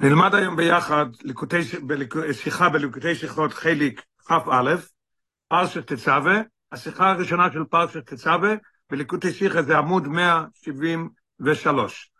נלמד היום ביחד ליקוטי, שיחה בליקוטי שיחות חלק כ"א, פרשת תצווה, השיחה הראשונה של פרשת תצווה, בליקוטי שיחה זה עמוד 173.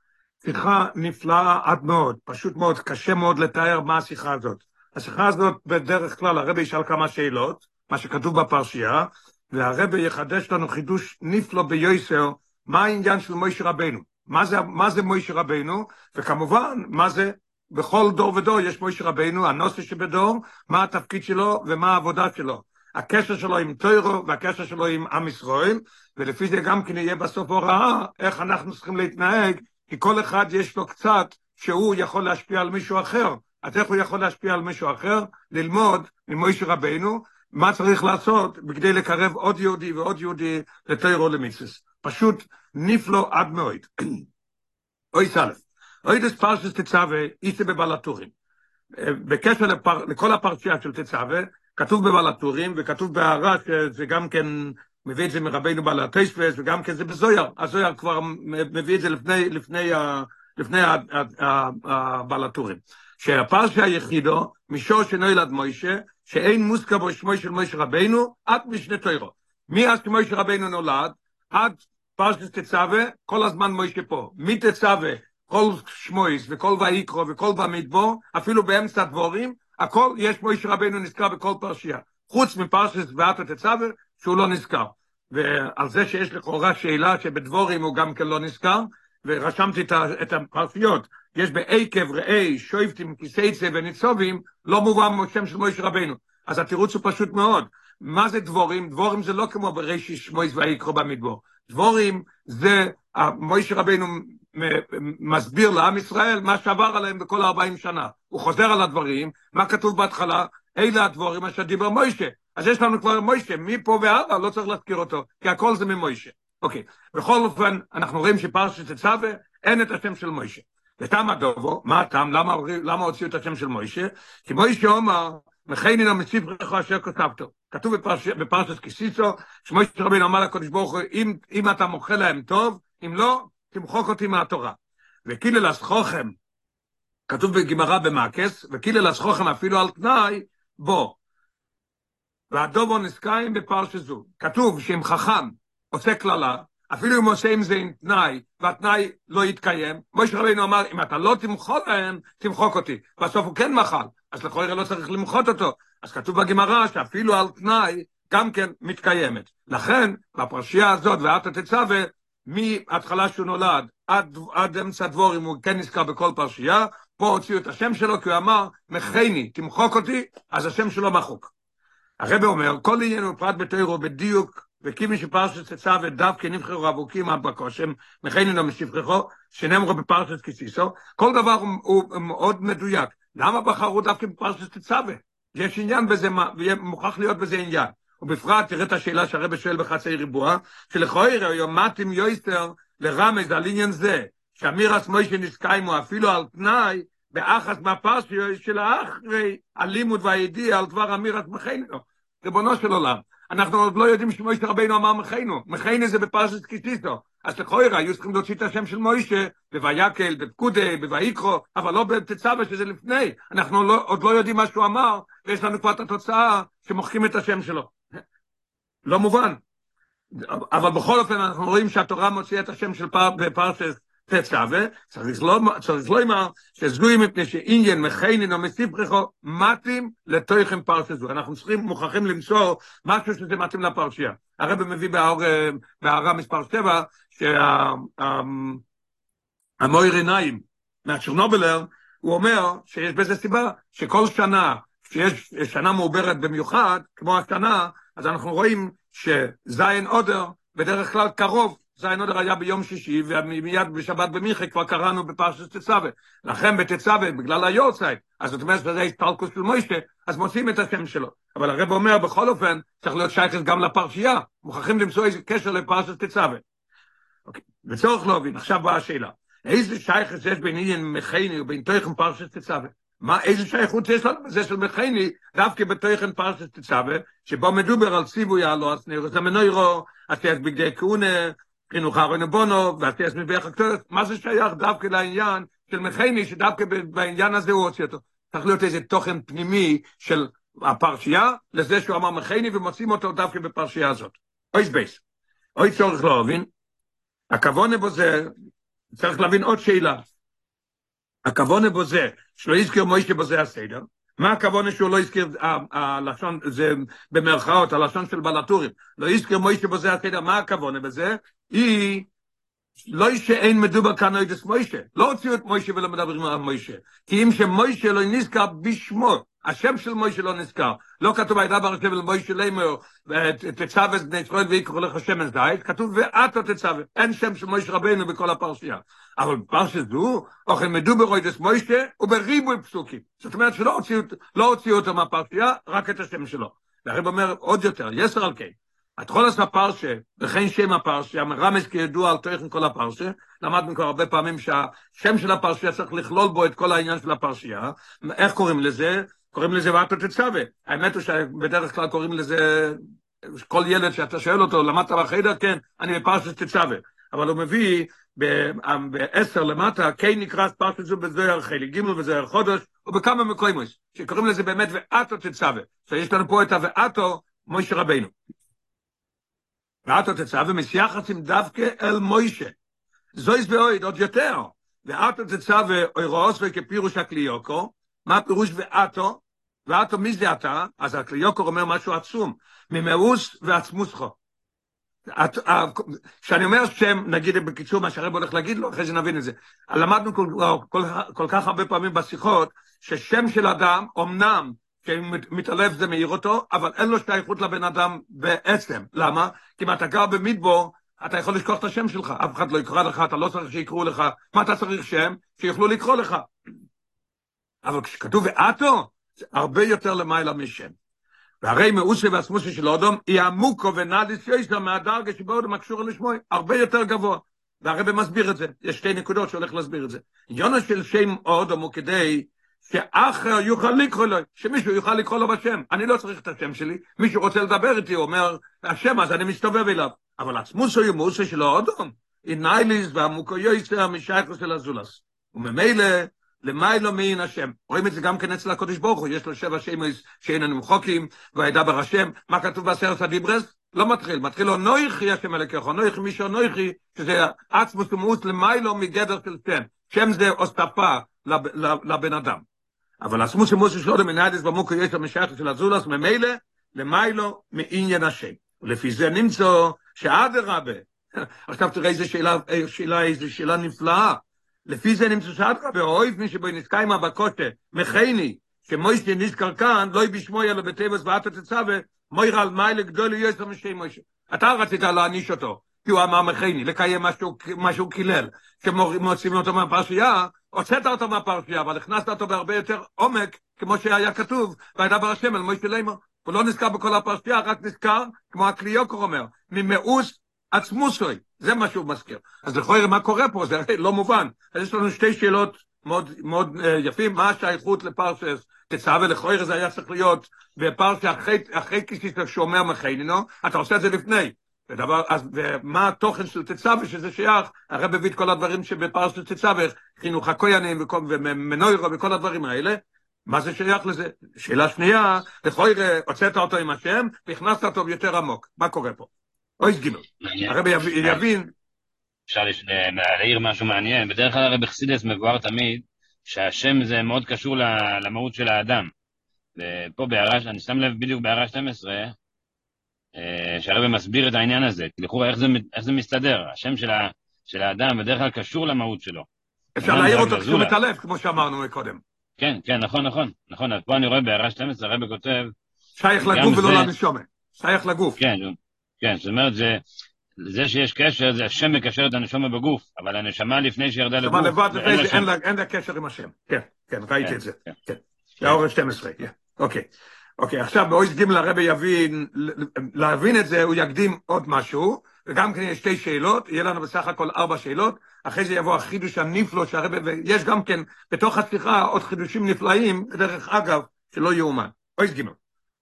שיחה נפלאה עד מאוד, פשוט מאוד, קשה מאוד לתאר מה השיחה הזאת. השיחה הזאת בדרך כלל הרבי ישאל כמה שאלות, מה שכתוב בפרשייה, והרבי יחדש לנו חידוש נפלא ביוסר, מה העניין של מוישה רבנו. מה זה, מה זה מוישה רבנו, וכמובן, מה זה בכל דור ודור יש מוישה רבנו, הנושא שבדור, מה התפקיד שלו ומה העבודה שלו. הקשר שלו עם טוירו והקשר שלו עם עם ישראל, ולפי זה גם כן יהיה בסוף הוראה איך אנחנו צריכים להתנהג, כי כל אחד יש לו קצת שהוא יכול להשפיע על מישהו אחר. אז איך הוא יכול להשפיע על מישהו אחר? ללמוד ממוישה רבנו, מה צריך לעשות בכדי לקרב עוד יהודי ועוד יהודי לטוירו למיצוס. פשוט נפלא עד מאוד. אוי סלף. אוי דס פרשס תצווה, איסה בבלטורים. בקשר לפר, לכל הפרשייה של תצווה, כתוב בבלטורים, וכתוב בהערה שזה גם כן מביא את זה מרבינו בעל התשפס, וגם כן זה בזויר. הזויר כבר מביא את זה לפני, לפני, לפני הבלטורים. שהפרשיה היחידו, מישור שנוילד מוישה, שאין מוסקה בו שמו של מוישה רבינו, עד משנה תוירו. מאז שמוישה רבינו נולד, עד פרשת תצווה, כל הזמן מוישה פה. מתצווה כל שמויס וכל ויקרו וכל במדבור, אפילו באמצע הדבורים, הכל יש מוישה רבנו נזכר בכל פרשייה. חוץ מפרשת ואתה תצווה, שהוא לא נזכר. ועל זה שיש לכאורה שאלה שבדבורים הוא גם כן לא נזכר, ורשמתי את הפרשיות, יש בעקב ראי, שויפטים, כיסייצה וניצובים, לא מובן שם של מוישה רבנו. אז התירוץ הוא פשוט מאוד. מה זה דבורים? דבורים זה לא כמו בראשי שמויס ויקרו במדבור. דבורים זה, מוישה רבנו מסביר לעם ישראל מה שעבר עליהם בכל 40 שנה. הוא חוזר על הדברים, מה כתוב בהתחלה? אלה הדבורים אשר דיבר מוישה. אז יש לנו כבר מוישה, מפה והלאה לא צריך להזכיר אותו, כי הכל זה ממוישה. אוקיי, בכל אופן, אנחנו רואים שפרשת תצווה, אין את השם של מוישה. ותם הדובו, מה הטעם? למה, למה הוציאו את השם של מוישה? כי מוישה אומר, מציב רחו אשר כתבתו. כתוב בפרש, בפרשת כסיסו, שמוישה רבינו אמר לקדוש ברוך הוא, אם, אם אתה מוכל להם טוב, אם לא, תמחוק אותי מהתורה. וקילל אסכוכם, כתוב בגמרא במקס, וקילל אסכוכם אפילו על תנאי, בוא. והדובו נסקיים בפרשה זו. כתוב שאם חכם עושה קללה, אפילו אם עושה עם זה עם תנאי, והתנאי לא יתקיים, משה רבינו אמר, אם אתה לא תמחול להם, תמחוק אותי. בסוף הוא כן מחל, אז לכאורה לא צריך למחות אותו. אז כתוב בגמרא שאפילו על תנאי גם כן מתקיימת. לכן, בפרשייה הזאת, ואתה תצווה, מההתחלה שהוא נולד עד, עד אמצע הדבורים הוא כן נזכר בכל פרשייה, פה הוציאו את השם שלו כי הוא אמר, מחני, תמחוק אותי, אז השם שלו מחוק. הרב אומר, כל עניין הוא פרט בתוירו בדיוק, וכימי שפרשת תצווה דווקא נבחרו אבוקים עד בקושם, מחני לא משפחו, שנאמרו בפרשת כסיסו, כל דבר הוא, הוא מאוד מדויק. למה בחרו דווקא בפרשת תצווה? יש עניין בזה, מוכרח להיות בזה עניין. ובפרט תראה את השאלה שהרבא שואל בחצי ריבוע, שלכוירא יומתים יויסטר לרמז על עניין זה, שאמירס מוישה נסקיימו אפילו על תנאי, באחס מהפרשיות של האחרי הלימוד והידיע על דבר אמירס מחיינו. ריבונו של עולם, אנחנו עוד לא יודעים שמוישה רבינו אמר מחיינו, מחיינו זה בפרשת קיטיסו. אז לכוירא היו צריכים להוציא את השם של מוישה בויקל, בפקודה, בויקרו, אבל לא בתצווה שזה לפני. אנחנו לא, עוד לא יודעים מה שהוא אמר, ויש לנו כבר את התוצאה שמוחקים את השם שלו. לא מובן. אבל בכל אופן אנחנו רואים שהתורה מוציאה את השם של פר, בפרשת תצווה, לא, צריך לומר שזוהי מפני שעניין מכנין או מסיפרחו מתאים לתוכן פרשת זו. אנחנו צריכים, מוכרחים למסור משהו שזה מתאים לפרשייה. הרב מביא בהערה מספר 7, שהמויר עיניים מהצ'רנובלר, הוא אומר שיש בזה סיבה שכל שנה, כשיש שנה מעוברת במיוחד, כמו השנה, אז אנחנו רואים שזין עודר בדרך כלל קרוב, זין עודר היה ביום שישי, ומיד בשבת במיכה כבר קראנו בפרשת תצווה. לכן בתצווה, בגלל היורצייט, אז זאת אומרת שזה הספלקוס של מוישה, אז מוצאים את השם שלו. אבל הרב אומר, בכל אופן, צריך להיות שייכת גם לפרשייה, מוכרחים למצוא איזה קשר לפרשת תצווה. אוקיי, וצורך להבין, עכשיו באה השאלה. איזה שייכת יש בין עניין מכני ובין תוכן פרשת תצווה? מה, איזה שייכות יש לנו בזה של מכני, דווקא בתוכן פרשת תצווה, שבו מדובר על ציווי הלא הסנרס המנוירו, עשייס בגדי כהונה, חינוך ארון בונו, ועשייס מביח הקטורת, מה זה שייך דווקא לעניין של מכני, שדווקא בעניין הזה הוא הוציא אותו. צריך להיות איזה תוכן פנימי של הפרשייה, לזה שהוא אמר מכני, ומוצאים אותו דווקא בפרשייה הזאת. אוי בייס. אוי צורך להבין. הכוונה בו זה, צריך להבין עוד שאלה. הכוונה בו זה, שלא יזכיר מוישה בו זה הסדר, מה הכוונה שהוא לא הזכיר, הלשון, זה במרכאות, הלשון של בלטורים, לא הזכיר מוישה בו זה הסדר, מה הכוונה בזה? היא לא שאין מדובר כאן אוידס מוישה, לא הוציאו את מוישה ולא מדברים על מוישה, כי אם שמוישה לא נזכר בשמו, השם של מוישה לא נזכר, לא כתוב הייתה ברכב אל מוישה לימר, תצווה את בני ישראל ויקראו לך שמן זית, כתוב ואתו תצווה, אין שם של מוישה רבנו בכל הפרשייה. אבל בפרשה זו, אוכל מדובר אוידס מוישה ובריבוי פסוקים. זאת אומרת שלא הוציאו, לא הוציאו אותו מהפרשייה, רק את השם שלו. והרב אומר עוד יותר, יסר על כן. התחולת הפרשה, וכן שם הפרשה, רמז כידוע על תוכן כל הפרשה, למדנו כבר הרבה פעמים שהשם של הפרשה צריך לכלול בו את כל העניין של הפרשייה, איך קוראים לזה? קוראים לזה ואתו תצווה. האמת הוא שבדרך כלל קוראים לזה, כל ילד שאתה שואל אותו, למדת בחדר? כן, אני בפרשת תצווה. אבל הוא מביא בעשר למטה, כן נקרא פרשת זו בזוהר חלק ג' וזוהר חודש, ובכמה מקומות, שקוראים לזה באמת ואתו תצווה. שיש לנו פה את הוואתו, מוישה רבנו. ואתו תצווה מסייחסים דווקא אל מוישה. זויס באויד עוד יותר. ואתו תצווה אוירוס וכפירוש הקליוקו, מה הפירוש ואתו? ואתו מי זה אתה? אז הקליוקו אומר משהו עצום, ממאוס ועצמוסכו. כשאני אומר שם, נגיד בקיצור מה שהרב הולך להגיד לו, אחרי זה נבין את זה. למדנו כל, כל, כל כך הרבה פעמים בשיחות, ששם של אדם, אמנם שמתעלף זה מעיר אותו, אבל אין לו שייכות לבן אדם בעצם. למה? כי אם אתה גר במדבור, אתה יכול לשכוח את השם שלך, אף אחד לא יקרא לך, אתה לא צריך שיקראו לך, מה אתה צריך שם? שיוכלו לקרוא לך. אבל כשכתוב ואתו, הרבה יותר למעלה משם. והרי מאוסי והסמוסי של אודום, היא עמוקו ונאליס יויסר מהדרגה שבו אודום הקשור לשמוי, הרבה יותר גבוה. והרבא מסביר את זה, יש שתי נקודות שהולך להסביר את זה. עניונו של שם אודום הוא כדי שאחר יוכל לקרוא לו, שמישהו יוכל לקרוא לו בשם. אני לא צריך את השם שלי, מישהו רוצה לדבר איתי, הוא אומר, השם, אז אני מסתובב אליו. אבל עצמוסו ימוסו שלו אודום, אינייליס והמוקו יויסר משייכו של הזולס. וממילא, למיילו מעין השם. רואים את זה גם כן אצל הקודש ברוך הוא, יש לו שבע שמש שאין לנו מחוקים, וידבר השם. מה כתוב בעשרת הדיברס? לא מתחיל, מתחיל לו נויכי השם אלוקיכו, נויכי מישהו נויכי, שזה עצמוס ומוס למיילו מגדר של שם. שם זה הוסטפה לבן אדם. אבל הסמוס ומוס שלו למנהדס במוקו יש המשייך של הזולס, ממילא למיילו מעניין השם. ולפי זה נמצא שאדרבה, עכשיו תראה איזה שאלה, שאלה, איזה שאלה נפלאה. לפי זה נמצא שאדרבה, אוהב מי שבו נזכה עם הבקוטה, מכני, שמוישה נזכר כאן, לא יבשמו אלו בטבעס ואתה תצווה, מויר על מיילה גדול יוסר משי מוישה. אתה רצית להעניש אותו, כי הוא אמר מכני, לקיים מה שהוא קילל. כשמוצאים אותו מהפרשייה, הוצאת אותו מהפרשייה, אבל הכנסת אותו בהרבה יותר עומק, כמו שהיה כתוב, וידבר השם אל מוישה לימו. הוא לא נזכר בכל הפרשייה, רק נזכר, כמו הקליוקור אומר, ממאוס עצמוסוי. זה מה שהוא מזכיר. אז לכאורה מה קורה פה, זה לא מובן. אז יש לנו שתי שאלות מאוד, מאוד uh, יפים, מה השייכות לפרשס תצווה לכאורה זה היה צריך להיות בפרשה אחרי, אחרי כסיסה שאומר מחיינינו, אתה עושה את זה לפני. ודבר, אז, ומה התוכן של תצווה שזה שייך, הרב הביא את כל הדברים שבפרשת תצווה, חינוך הכוינים ומנוירו וכל הדברים האלה, מה זה שייך לזה? שאלה שנייה, לכאורה הוצאת אותו עם השם והכנסת אותו יותר עמוק, מה קורה פה? אוי גימל, הרב יבין. אפשר להעיר משהו מעניין, בדרך כלל הרב חסידס מבואר תמיד שהשם זה מאוד קשור למהות של האדם. ופה בהערה, אני שם לב בדיוק בהערה 12, אה, שהרבא מסביר את העניין הזה, לכאורה איך, איך זה מסתדר, השם של, ה, של האדם בדרך כלל קשור למהות שלו. אפשר להעיר אותו כשהוא מתעלף, כמו שאמרנו קודם. כן, כן, נכון, נכון, נכון, אז פה אני רואה בהערה 12, הרבא כותב... שייך לגוף ולא לנשומה, שייך לגוף. כן, כן, זאת אומרת, זה, זה שיש קשר, זה השם מקשר את הנשומה בגוף, אבל הנשמה לפני שירדה לגוף, לבד, אין, לה, אין לה קשר עם השם. כן, כן, ראיתי כן, את זה. כן. כן. זה האורש 12, כן. אוקיי. אוקיי, עכשיו באויס גימל הרבי יבין, להבין את זה הוא יקדים עוד משהו, וגם כן יש שתי שאלות, יהיה לנו בסך הכל ארבע שאלות, אחרי זה יבוא החידוש הנפלא שהרבי, ויש גם כן בתוך השיחה עוד חידושים נפלאים, דרך אגב, שלא יאומן. אויס גימל.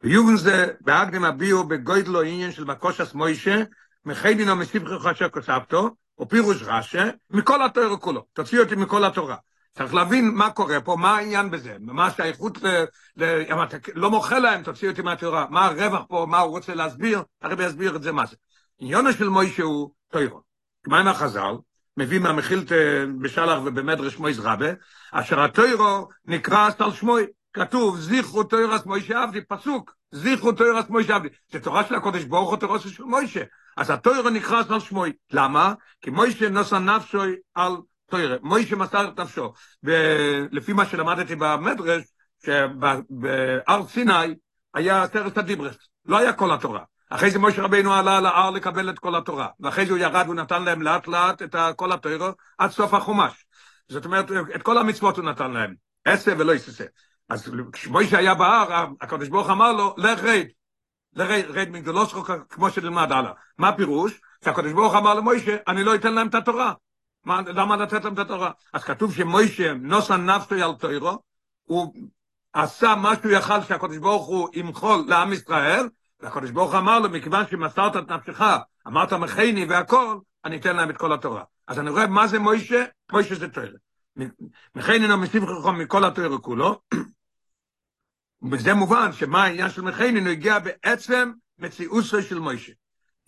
ויובן זה, בהקדם הביאו בגוידלו עניין של מקושס מוישה, מחיידינו מסיבכך אשר כוסבתו, או פירוש רשא, מכל התורה כולו. תוציא אותי מכל התורה. צריך להבין מה קורה פה, מה העניין בזה, מה השייכות, ל, ל, לא מוכר להם, תוציא אותי מהתורה, מה הרווח פה, מה הוא רוצה להסביר, הרבי יסביר את זה מה זה. עניונו של מוישה הוא תוירו. מה עם החז"ל? מביא מהמחילת בשלח ובמדרש מויס רבה, אשר התוירו נקרא על שמוי, כתוב זיכרו תוירס מוישה עבדי, פסוק, זיכרו תוירס מוישה עבדי. זה תורה של הקודש ברוך הוא תורה של מוישה. אז התוירו נקרא על שמוי. למה? כי מוישה נוסע נפשוי על תוירה. מוישה מסר את נפשו. ולפי מה שלמדתי במדרש, שבהר סיני היה עשרת הדיברס, לא היה כל התורה. אחרי זה משה רבינו עלה על ההר לקבל את כל התורה, ואחרי זה הוא ירד ונתן להם לאט לאט את כל התורה עד סוף החומש. זאת אומרת, את כל המצוות הוא נתן להם, עשה ולא יססה. אז כשמוישה היה בהר, הקדוש ברוך אמר לו, לך רד, לרד, רד מגדולוסכו כמו שנלמד הלאה. מה הפירוש? שהקדוש ברוך אמר למוישה, אני לא אתן להם את התורה. מה, למה לתת להם את התורה? אז כתוב שמוישה נוסע נפשו על תוירו, הוא עשה מה שהוא יכל שהקדוש ברוך הוא ימחול לעם ישראל, והקדוש ברוך אמר לו, מכיוון שמסרת את נפשך, אמרת מחייני והכל, אני אתן להם את כל התורה. אז אני רואה מה זה מוישה, מוישה זה תוירה. מחייני נו מסיב חכם מכל התוירה כולו, וזה מובן שמה העניין של מחייני נו הגיע בעצם מציאוסו של מוישה.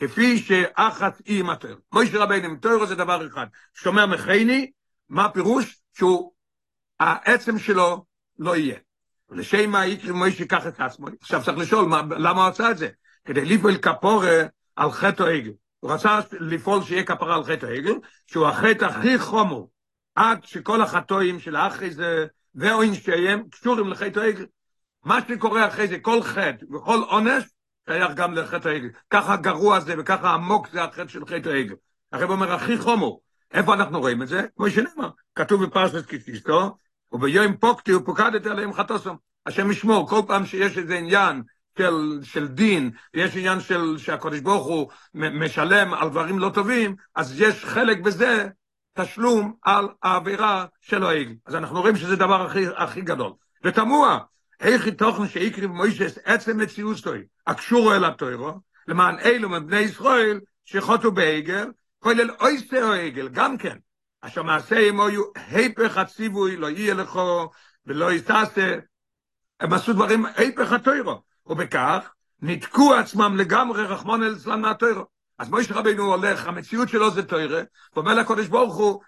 כפי שאחת עם התוירה. מוישה רבינו עם זה דבר אחד. שומע מחייני, מה הפירוש? שהוא, העצם שלו לא יהיה. ולשם מה יקרי מוישה ייקח את עצמו. עכשיו צריך לשאול, מה, למה הוא עשה את זה? כדי לפעול כפורה על חטא העגל. הוא רצה לפעול שיהיה כפרה על חטא העגל, שהוא החטא הכי חומור, עד שכל החטאים של האחרי זה, ואוין שהם קשורים לחטא העגל. מה שקורה אחרי זה, כל חטא וכל עונש, שייך גם לחטא העגל. ככה גרוע זה וככה עמוק זה החטא של חטא העגל. הרב אומר, הכי חומור. איפה אנחנו רואים את זה? כמו שנאמר, כתוב בפרשת כתיסתו, וביום פוקטי הוא פוקדת עליהם חטוסם. השם ישמור, כל פעם שיש איזה עניין של, של דין, ויש עניין של שהקדוש ברוך הוא משלם על דברים לא טובים, אז יש חלק בזה תשלום על העבירה של העגל. אז אנחנו רואים שזה דבר הכי, הכי גדול. ותמוה, איך תוכן שיקריב מוישס עצם מציאוסטוי, הקשורו אל התוירו, למען אלו מבני ישראל שחוטו בעגל, כולל אויסטר העגל, גם כן. אשר מעשה עמו יהיו היפך הציווי, לא יהיה לכו ולא יתעשה. הם עשו דברים היפך התוירו, ובכך ניתקו עצמם לגמרי רחמון אל צלם מהתוירו. אז מויש רבינו הולך, המציאות שלו זה תוירה, ואומר לקודש ברוך הוא,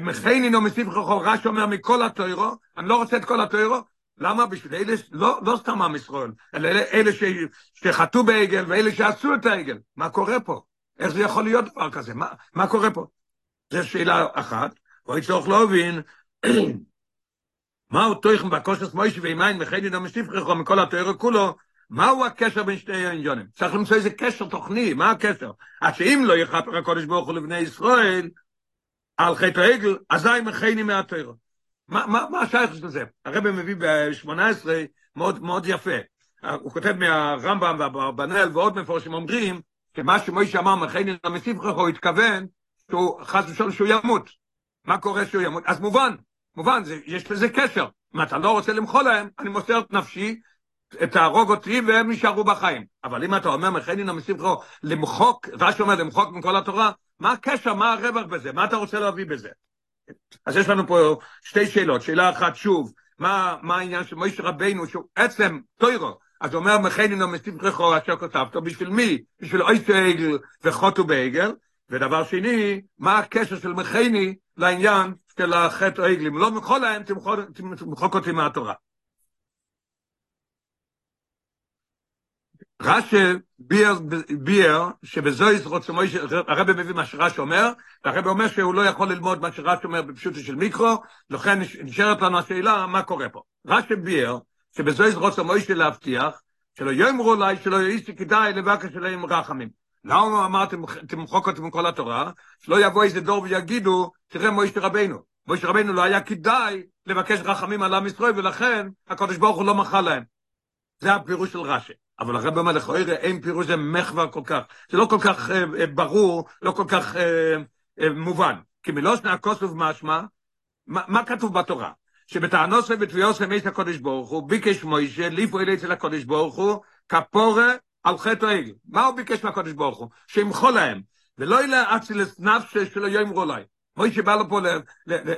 מכני נו מסיב חכו, רש אומר מכל התוירו, אני לא רוצה את כל התוירו, למה? בשביל אלה, לא, לא סתם עם ישראל, אלא אלה, אלה ש, שחטאו בעגל ואלה שעשו את העגל. מה קורה פה? איך זה יכול להיות דבר כזה? מה, מה קורה פה? זו שאלה אחת, ואוי צורך להבין, מהו תויכם בקושס מוישי ואימיין מחיידי נו מסיפחכו מכל התוירו כולו, מהו הקשר בין שני העניונים? צריך למצוא איזה קשר תוכני, מה הקשר? אז שאם לא יכפר הקודש ברוך הוא לבני ישראל, על חטא העגל, אזי מחייני מהתוירו. מה, מה, מה השייך של זה? הרב מביא ב-18 מאוד, מאוד יפה. הוא כותב מהרמב"ם והברבנאל ועוד מפורשים אומרים, שמה שמוישה אמר נו מסיפחכו, הוא התכוון שהוא חס ושלום שהוא ימות. מה קורה שהוא ימות? אז מובן, מובן, זה, יש לזה קשר. אם אתה לא רוצה למחול להם, אני מוסר את נפשי, תהרוג אותי והם נשארו בחיים. אבל אם אתה אומר מחנין המסיבכו למחוק, רש"י אומר למחוק מכל התורה, מה הקשר, מה הרווח בזה, מה אתה רוצה להביא בזה? אז יש לנו פה שתי שאלות, שאלה אחת שוב, מה, מה העניין של מוישה רבינו שהוא עצם טוירו, אז הוא אומר מחנין המסיבכו אשר כתבתו, בשביל מי? בשביל אויסטו עגל וחוטו בעגל, ודבר שני, מה הקשר של מחני לעניין של החטא העגלים? לא מכל להם, תמחוק אותי מהתורה. רש"י ביאר שבזויס רוצה מוישה, הרב מביא מה שרש"י אומר, והרב אומר שהוא לא יכול ללמוד מה שרש"י אומר בפשוטו של מיקרו, לכן נשארת לנו השאלה מה קורה פה. רש"י ביאר שבזויס רוצה מוישה להבטיח שלא יאמרו אולי שלא יאיסי כדאי לבקש אליהם רחמים. למה אמרתם תמחוק אותי מכל התורה? שלא יבוא איזה דור ויגידו, תראה מוישה רבנו. מוישה רבנו לא היה כדאי לבקש רחמים על עם ישראל, ולכן הקדוש ברוך הוא לא מחל להם. זה הפירוש של רש"י. אבל הרב אומר לכאורה אין פירוש זה מחבר כל כך. זה לא כל כך אה, אה, ברור, לא כל כך אה, אה, מובן. כי מלושנה הכוסוף משמע, מה, מה כתוב בתורה? שבטענוס ובתביעוס חמש הקודש ברוך הוא ביקש מוישה ליפו אצל הקודש ברוך הוא כפורה על חטא העגל. מה הוא ביקש מהקודש ברוך הוא? שימחול להם, ולא ילה אצילס נפש שלא יאמרו לי. מוישה בא לו פה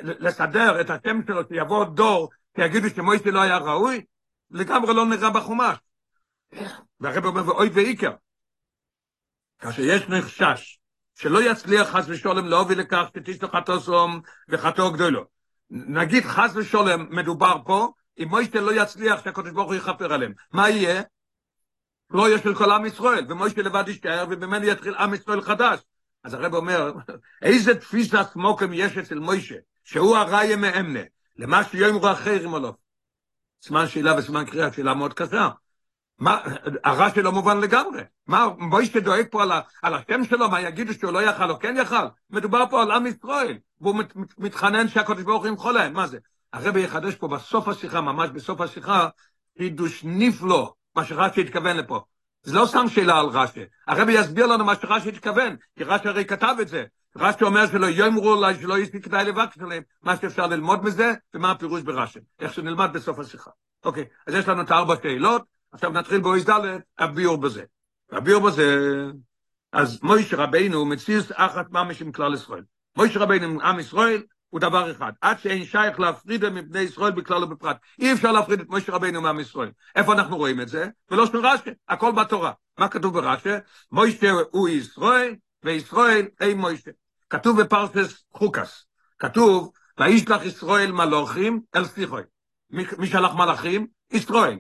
לסדר את השם שלו, שיבוא דור, שיגידו שמוישה לא היה ראוי, לגמרי לא נראה בחומש. והרב אומר, ואוי ואיקר, כאשר יש נחשש, שלא יצליח חס ושולם להוביל לכך שתשתו חטו סום וחטו גדולו. נגיד חס ושולם מדובר פה, אם מוישה לא יצליח שהקדוש ברוך הוא יכפר עליהם. מה יהיה? לא יש של כל עם ישראל, ומוישה לבד ישתער, ובמנו יתחיל עם ישראל חדש. אז הרב אומר, איזה תפיסה סמוקם יש אצל מוישה, שהוא הראיה מאמנה, למה שיאמרו אחרים לא. סימן שאלה וסימן קריאה, שאלה מאוד קשה. הרע שלו מובן לגמרי. מה, מוישה דואג פה על, על השם שלו, מה יגידו שהוא לא יכל או כן יכל? מדובר פה על עם ישראל, והוא מת, מת, מתחנן שהקדוש ברוך הוא ימחול להם, מה זה? הרבי יחדש פה בסוף השיחה, ממש בסוף השיחה, חידוש נפלא, מה שרש"י התכוון לפה. זה לא סתם שאלה על רש"י. הרבי יסביר לנו מה שרש"י התכוון, כי רש"י הרי כתב את זה. רש"י אומר שלא יאמרו אולי שלא לי כדאי לבקש עליהם, מה שאפשר ללמוד מזה, ומה הפירוש ברש"י. איך שנלמד בסוף השיחה. אוקיי, אז יש לנו את ארבע שאלות, עכשיו נתחיל באויז ד' הביור בזה. הביור בזה, אז מוישה רבינו מציז אחת ממש עם כלל ישראל. מוישה רבינו עם עם ישראל, הוא דבר אחד, עד שאין שייך להפריד מבני ישראל בכלל ובפרט. אי אפשר להפריד את משה רבינו מעם ישראל. איפה אנחנו רואים את זה? ולא של רש"י, הכל בתורה. מה כתוב ברש"י? משה הוא ישראל, וישראל אי משה. כתוב בפרסס חוקס, כתוב, וישלח ישראל מלוכים אל שיחוי. מי שלח מלאכים? ישראל.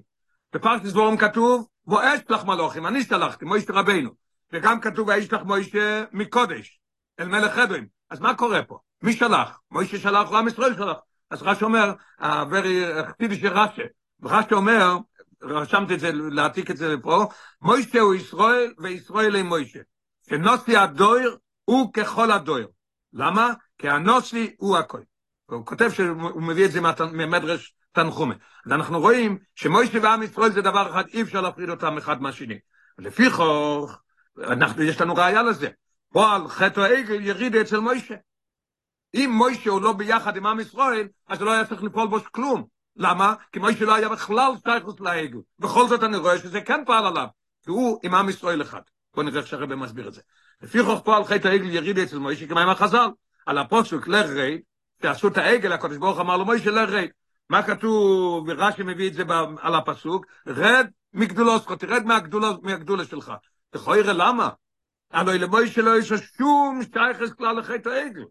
בפרסס דבורם כתוב, ואשלח מלוכים, אני שלחתי, משה רבינו. וגם כתוב, וישלח משה מקודש, אל מלך חדרים. אז מה קורה פה? מי שלח? מוישה שלח, לעם ישראל שלח. אז רש"י אומר, very חסידי של רש"י, רש"י אומר, רשמתי את זה, להעתיק את זה לפה, מוישה הוא ישראל וישראל הוא מוישה. שנוסי הדויר הוא ככל הדויר. למה? כי הנוסי הוא הכל. הוא כותב שהוא מביא את זה ממדרש תנחומה. אז אנחנו רואים שמוישה ועם ישראל זה דבר אחד, אי אפשר להפריד אותם אחד מהשני. לפי חוך, אנחנו, יש לנו ראייה לזה. פה על חטא העגל יריד אצל מוישה. אם מוישה הוא לא ביחד עם עם ישראל, אז לא היה צריך לפעול בו כלום. למה? כי מוישה לא היה בכלל שייכות לעגל. בכל זאת אני רואה שזה כן פעל עליו, כי הוא עם עם ישראל אחד. בואו נראה איך שהרבא מסביר את זה. לפי חוך פה על חטא העגל יריד אצל מוישה, כמה עם החז"ל, על הפוסק לרד, שעשו את העגל, הקדוש ברוך אמר לו מוישה לרד. מה כתוב, ורש"י מביא את זה על הפסוק, רד מגדולוסך, תרד מהגדולה שלך. תכוירא למה? הלוא למוישה לא יש שום שייכס כלל לחטא העגל.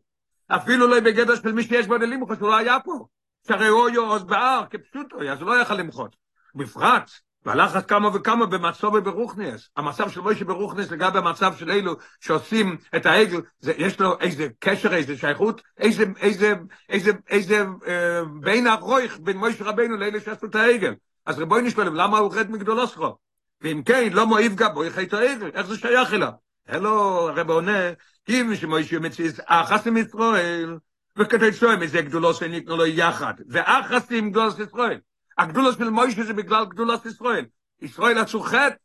אפילו לא בגדר של מי שיש בו דלימוך, שהוא לא היה פה. שהרי הוא יעוז בהר, כפשוטו, אז הוא לא יכל למחות. בפרט, והלחץ כמה וכמה במצב ברוכנס. המצב של מוישה ברוכנס לגבי המצב של אלו שעושים את העגל, זה, יש לו איזה קשר, איזה שייכות, איזה, איזה, איזה, איזה אה, בין הרויך בין מוישה רבנו לאלה שעשו את העגל. אז רבוי נשמע למה הוא רד מגדולוסכו? ואם כן, לא מועיב גבו, יחי את העגל, איך זה שייך אליו? אלו, הרב עונה, כי שמוישה מציז אחס עם ישראל, וכתוב שוהם, איזה גדולו שניתנו לו יחד, ואחס עם גדולת ישראל. הגדולו של מוישה זה בגלל גדולת ישראל. ישראל עשו חטא,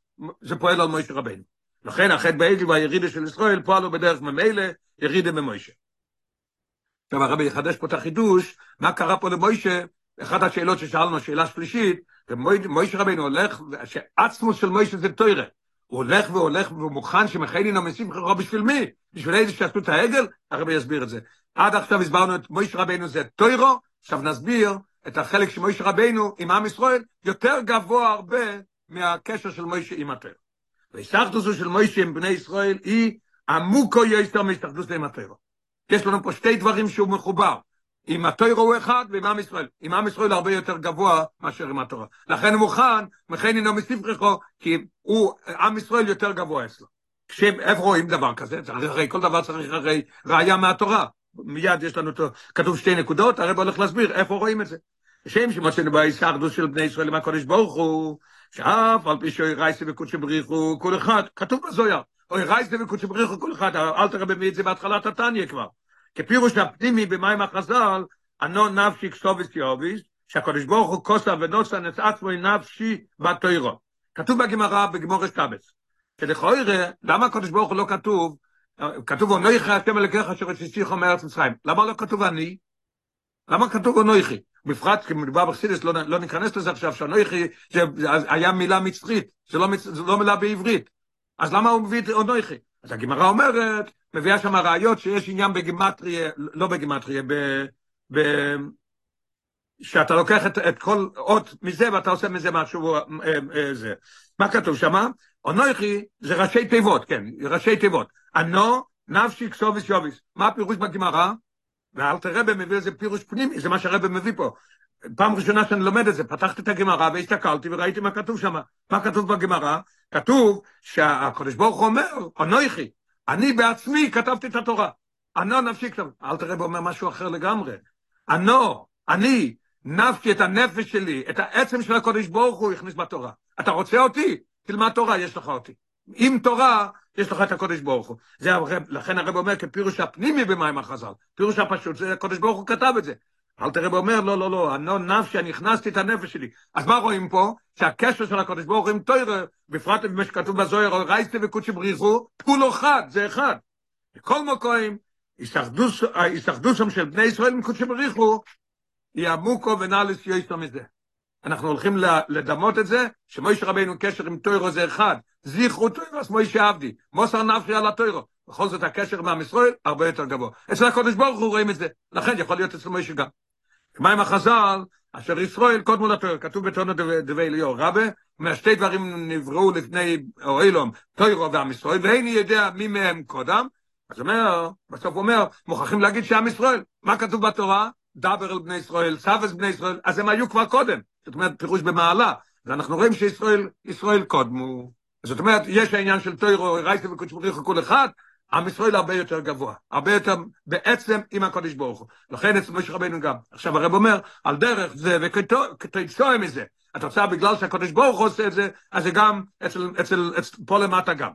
זה פועל על מוישה רבנו. לכן החטא בעגל והירידה של ישראל פועלו בדרך ממילא, ירידה במוישה. עכשיו הרבי יחדש פה את החידוש, מה קרה פה למוישה, אחת השאלות ששאלנו, שאלה שלישית, מוישה רבנו הולך, שעצמוס של מוישה זה תוירה. הוא הולך והולך והוא מוכן שמחייני נמסים חרו בשביל מי? בשביל איזה שעשו את העגל? הרבי יסביר את זה. עד עכשיו הסברנו את מויש רבנו זה טוירו, עכשיו נסביר את החלק של מויש רבנו עם עם ישראל יותר גבוה הרבה מהקשר של מויש עם התוירו. והסתכדוסו של מויש עם בני ישראל היא עמוקו יותר מהסתכדוס עם התוירו. יש לנו פה שתי דברים שהוא מחובר. עם התוירו הוא אחד ועם עם ישראל. עם עם ישראל הרבה יותר גבוה מאשר עם התורה. לכן הוא מוכן, מכן אינו מספרחו, כי הוא, עם ישראל יותר גבוה אצלו. איפה רואים דבר כזה? הרי כל דבר צריך הרי ראייה מהתורה. מיד יש לנו, כתוב שתי נקודות, הרב הולך להסביר איפה רואים את זה. שם שמצאנו בהישרדות של בני ישראל עם הקודש ברוך הוא, שאף על פי שאוי רייסי וקודשי בריחו כל אחד, כתוב בזויה, אוי רייסי וקודשי בריחו כל אחד, אל תראה מביא את זה בהתחלת התניא כבר. כפירוש הפנימי במים החז"ל, אנו נפשי כסובס יוביס, שהקדוש ברוך הוא כוסה ונוסה נס עצמו נפשי בתוירו. כתוב בגמרא, בגמור אסטאבס. שלכאורה, למה הקדוש ברוך הוא לא כתוב, כתוב אנוכי השם אלוקיך אשר הוציאך מארץ מצרים. למה לא כתוב אני? למה כתוב אנוכי? בפרט כי מדובר בחסידס, לא, לא ניכנס לזה עכשיו, שאנוכי זה היה מילה מצרית, זה לא, זה לא מילה בעברית. אז למה הוא מביא את אנוכי? אז הגמרא אומרת, מביאה שם ראיות שיש עניין בגימטריה, לא בגימטריה, ב... ב... שאתה לוקח את, את כל אות מזה ואתה עושה מזה משהו, אה, אה, זה. מה כתוב שם? אונויכי זה ראשי תיבות, כן, ראשי תיבות. אנו, נפשי, כסוביס, יוביס. מה הפירוש בגמרא? ואלתר רבי מביא איזה פירוש פנימי, זה מה שהרבי מביא פה. פעם ראשונה שאני לומד את זה, פתחתי את הגמרא והסתכלתי וראיתי מה כתוב שם. מה כתוב בגמרא? כתוב שהקדוש ברוך הוא אומר, אנוכי, אני בעצמי כתבתי את התורה. אנו נפשי כתב. אל תראה בו אומר משהו אחר לגמרי. אנו, אני, נפשי את הנפש שלי, את העצם של הקדוש ברוך הוא הכניס בתורה. אתה רוצה אותי? תלמד תורה, יש לך אותי. עם תורה, יש לך את הקודש ברוך הוא. זה הרב, לכן הרב אומר כפירוש הפנימי במים החז"ל. פירוש הפשוט, זה הקודש ברוך הוא כתב את זה. אל תראה אומר, לא, לא, לא, אני נפשי, אני הכנסתי את הנפש שלי. אז מה רואים פה? שהקשר של הקודש ברוך הוא עם תוירה, בפרט במה שכתוב בזוהר, רייסטי וקודשי בריחו, כולו חד, זה אחד. בכל מקום, הישחדו שם של בני ישראל עם קודשי בריחו, יעמוקו ונאלס יויסו מזה. אנחנו הולכים לדמות את זה, שמויש רבינו קשר עם תוירו זה אחד. זיכרו תוירו, אז מוישה עבדי. מוסר נפשי על התוירו. בכל זאת הקשר עם עם ישראל הרבה יותר גבוה. אצל הקודש ברוך הוא רואים את זה. לכן יכול להיות אצל מוישה גם. מה עם החז"ל? אשר ישראל קודמו לתויר, כתוב בתונו דבי אליהו רבה, אומר שתי דברים נבראו לפני אוהלום, תוירו ועם ישראל, ואיני יודע מי מהם קודם, אז אומר, בסוף אומר, מוכרחים להגיד שעם ישראל, מה כתוב בתורה? דבר אל בני ישראל, סבס בני ישראל, אז הם היו כבר קודם, זאת אומרת פירוש במעלה, ואנחנו רואים שישראל ישראל קודמו, זאת אומרת, יש העניין של תוירו, רייסי וקודשמריך כל אחד, עם ישראל הרבה יותר גבוה, הרבה יותר בעצם עם הקודש ברוך הוא. לכן אצל משה רבינו גם. עכשיו הרב אומר, על דרך זה וכתוצאה מזה. רוצה בגלל שהקודש ברוך הוא עושה את זה, אז זה גם אצל, אצל, אצל פה למטה גם.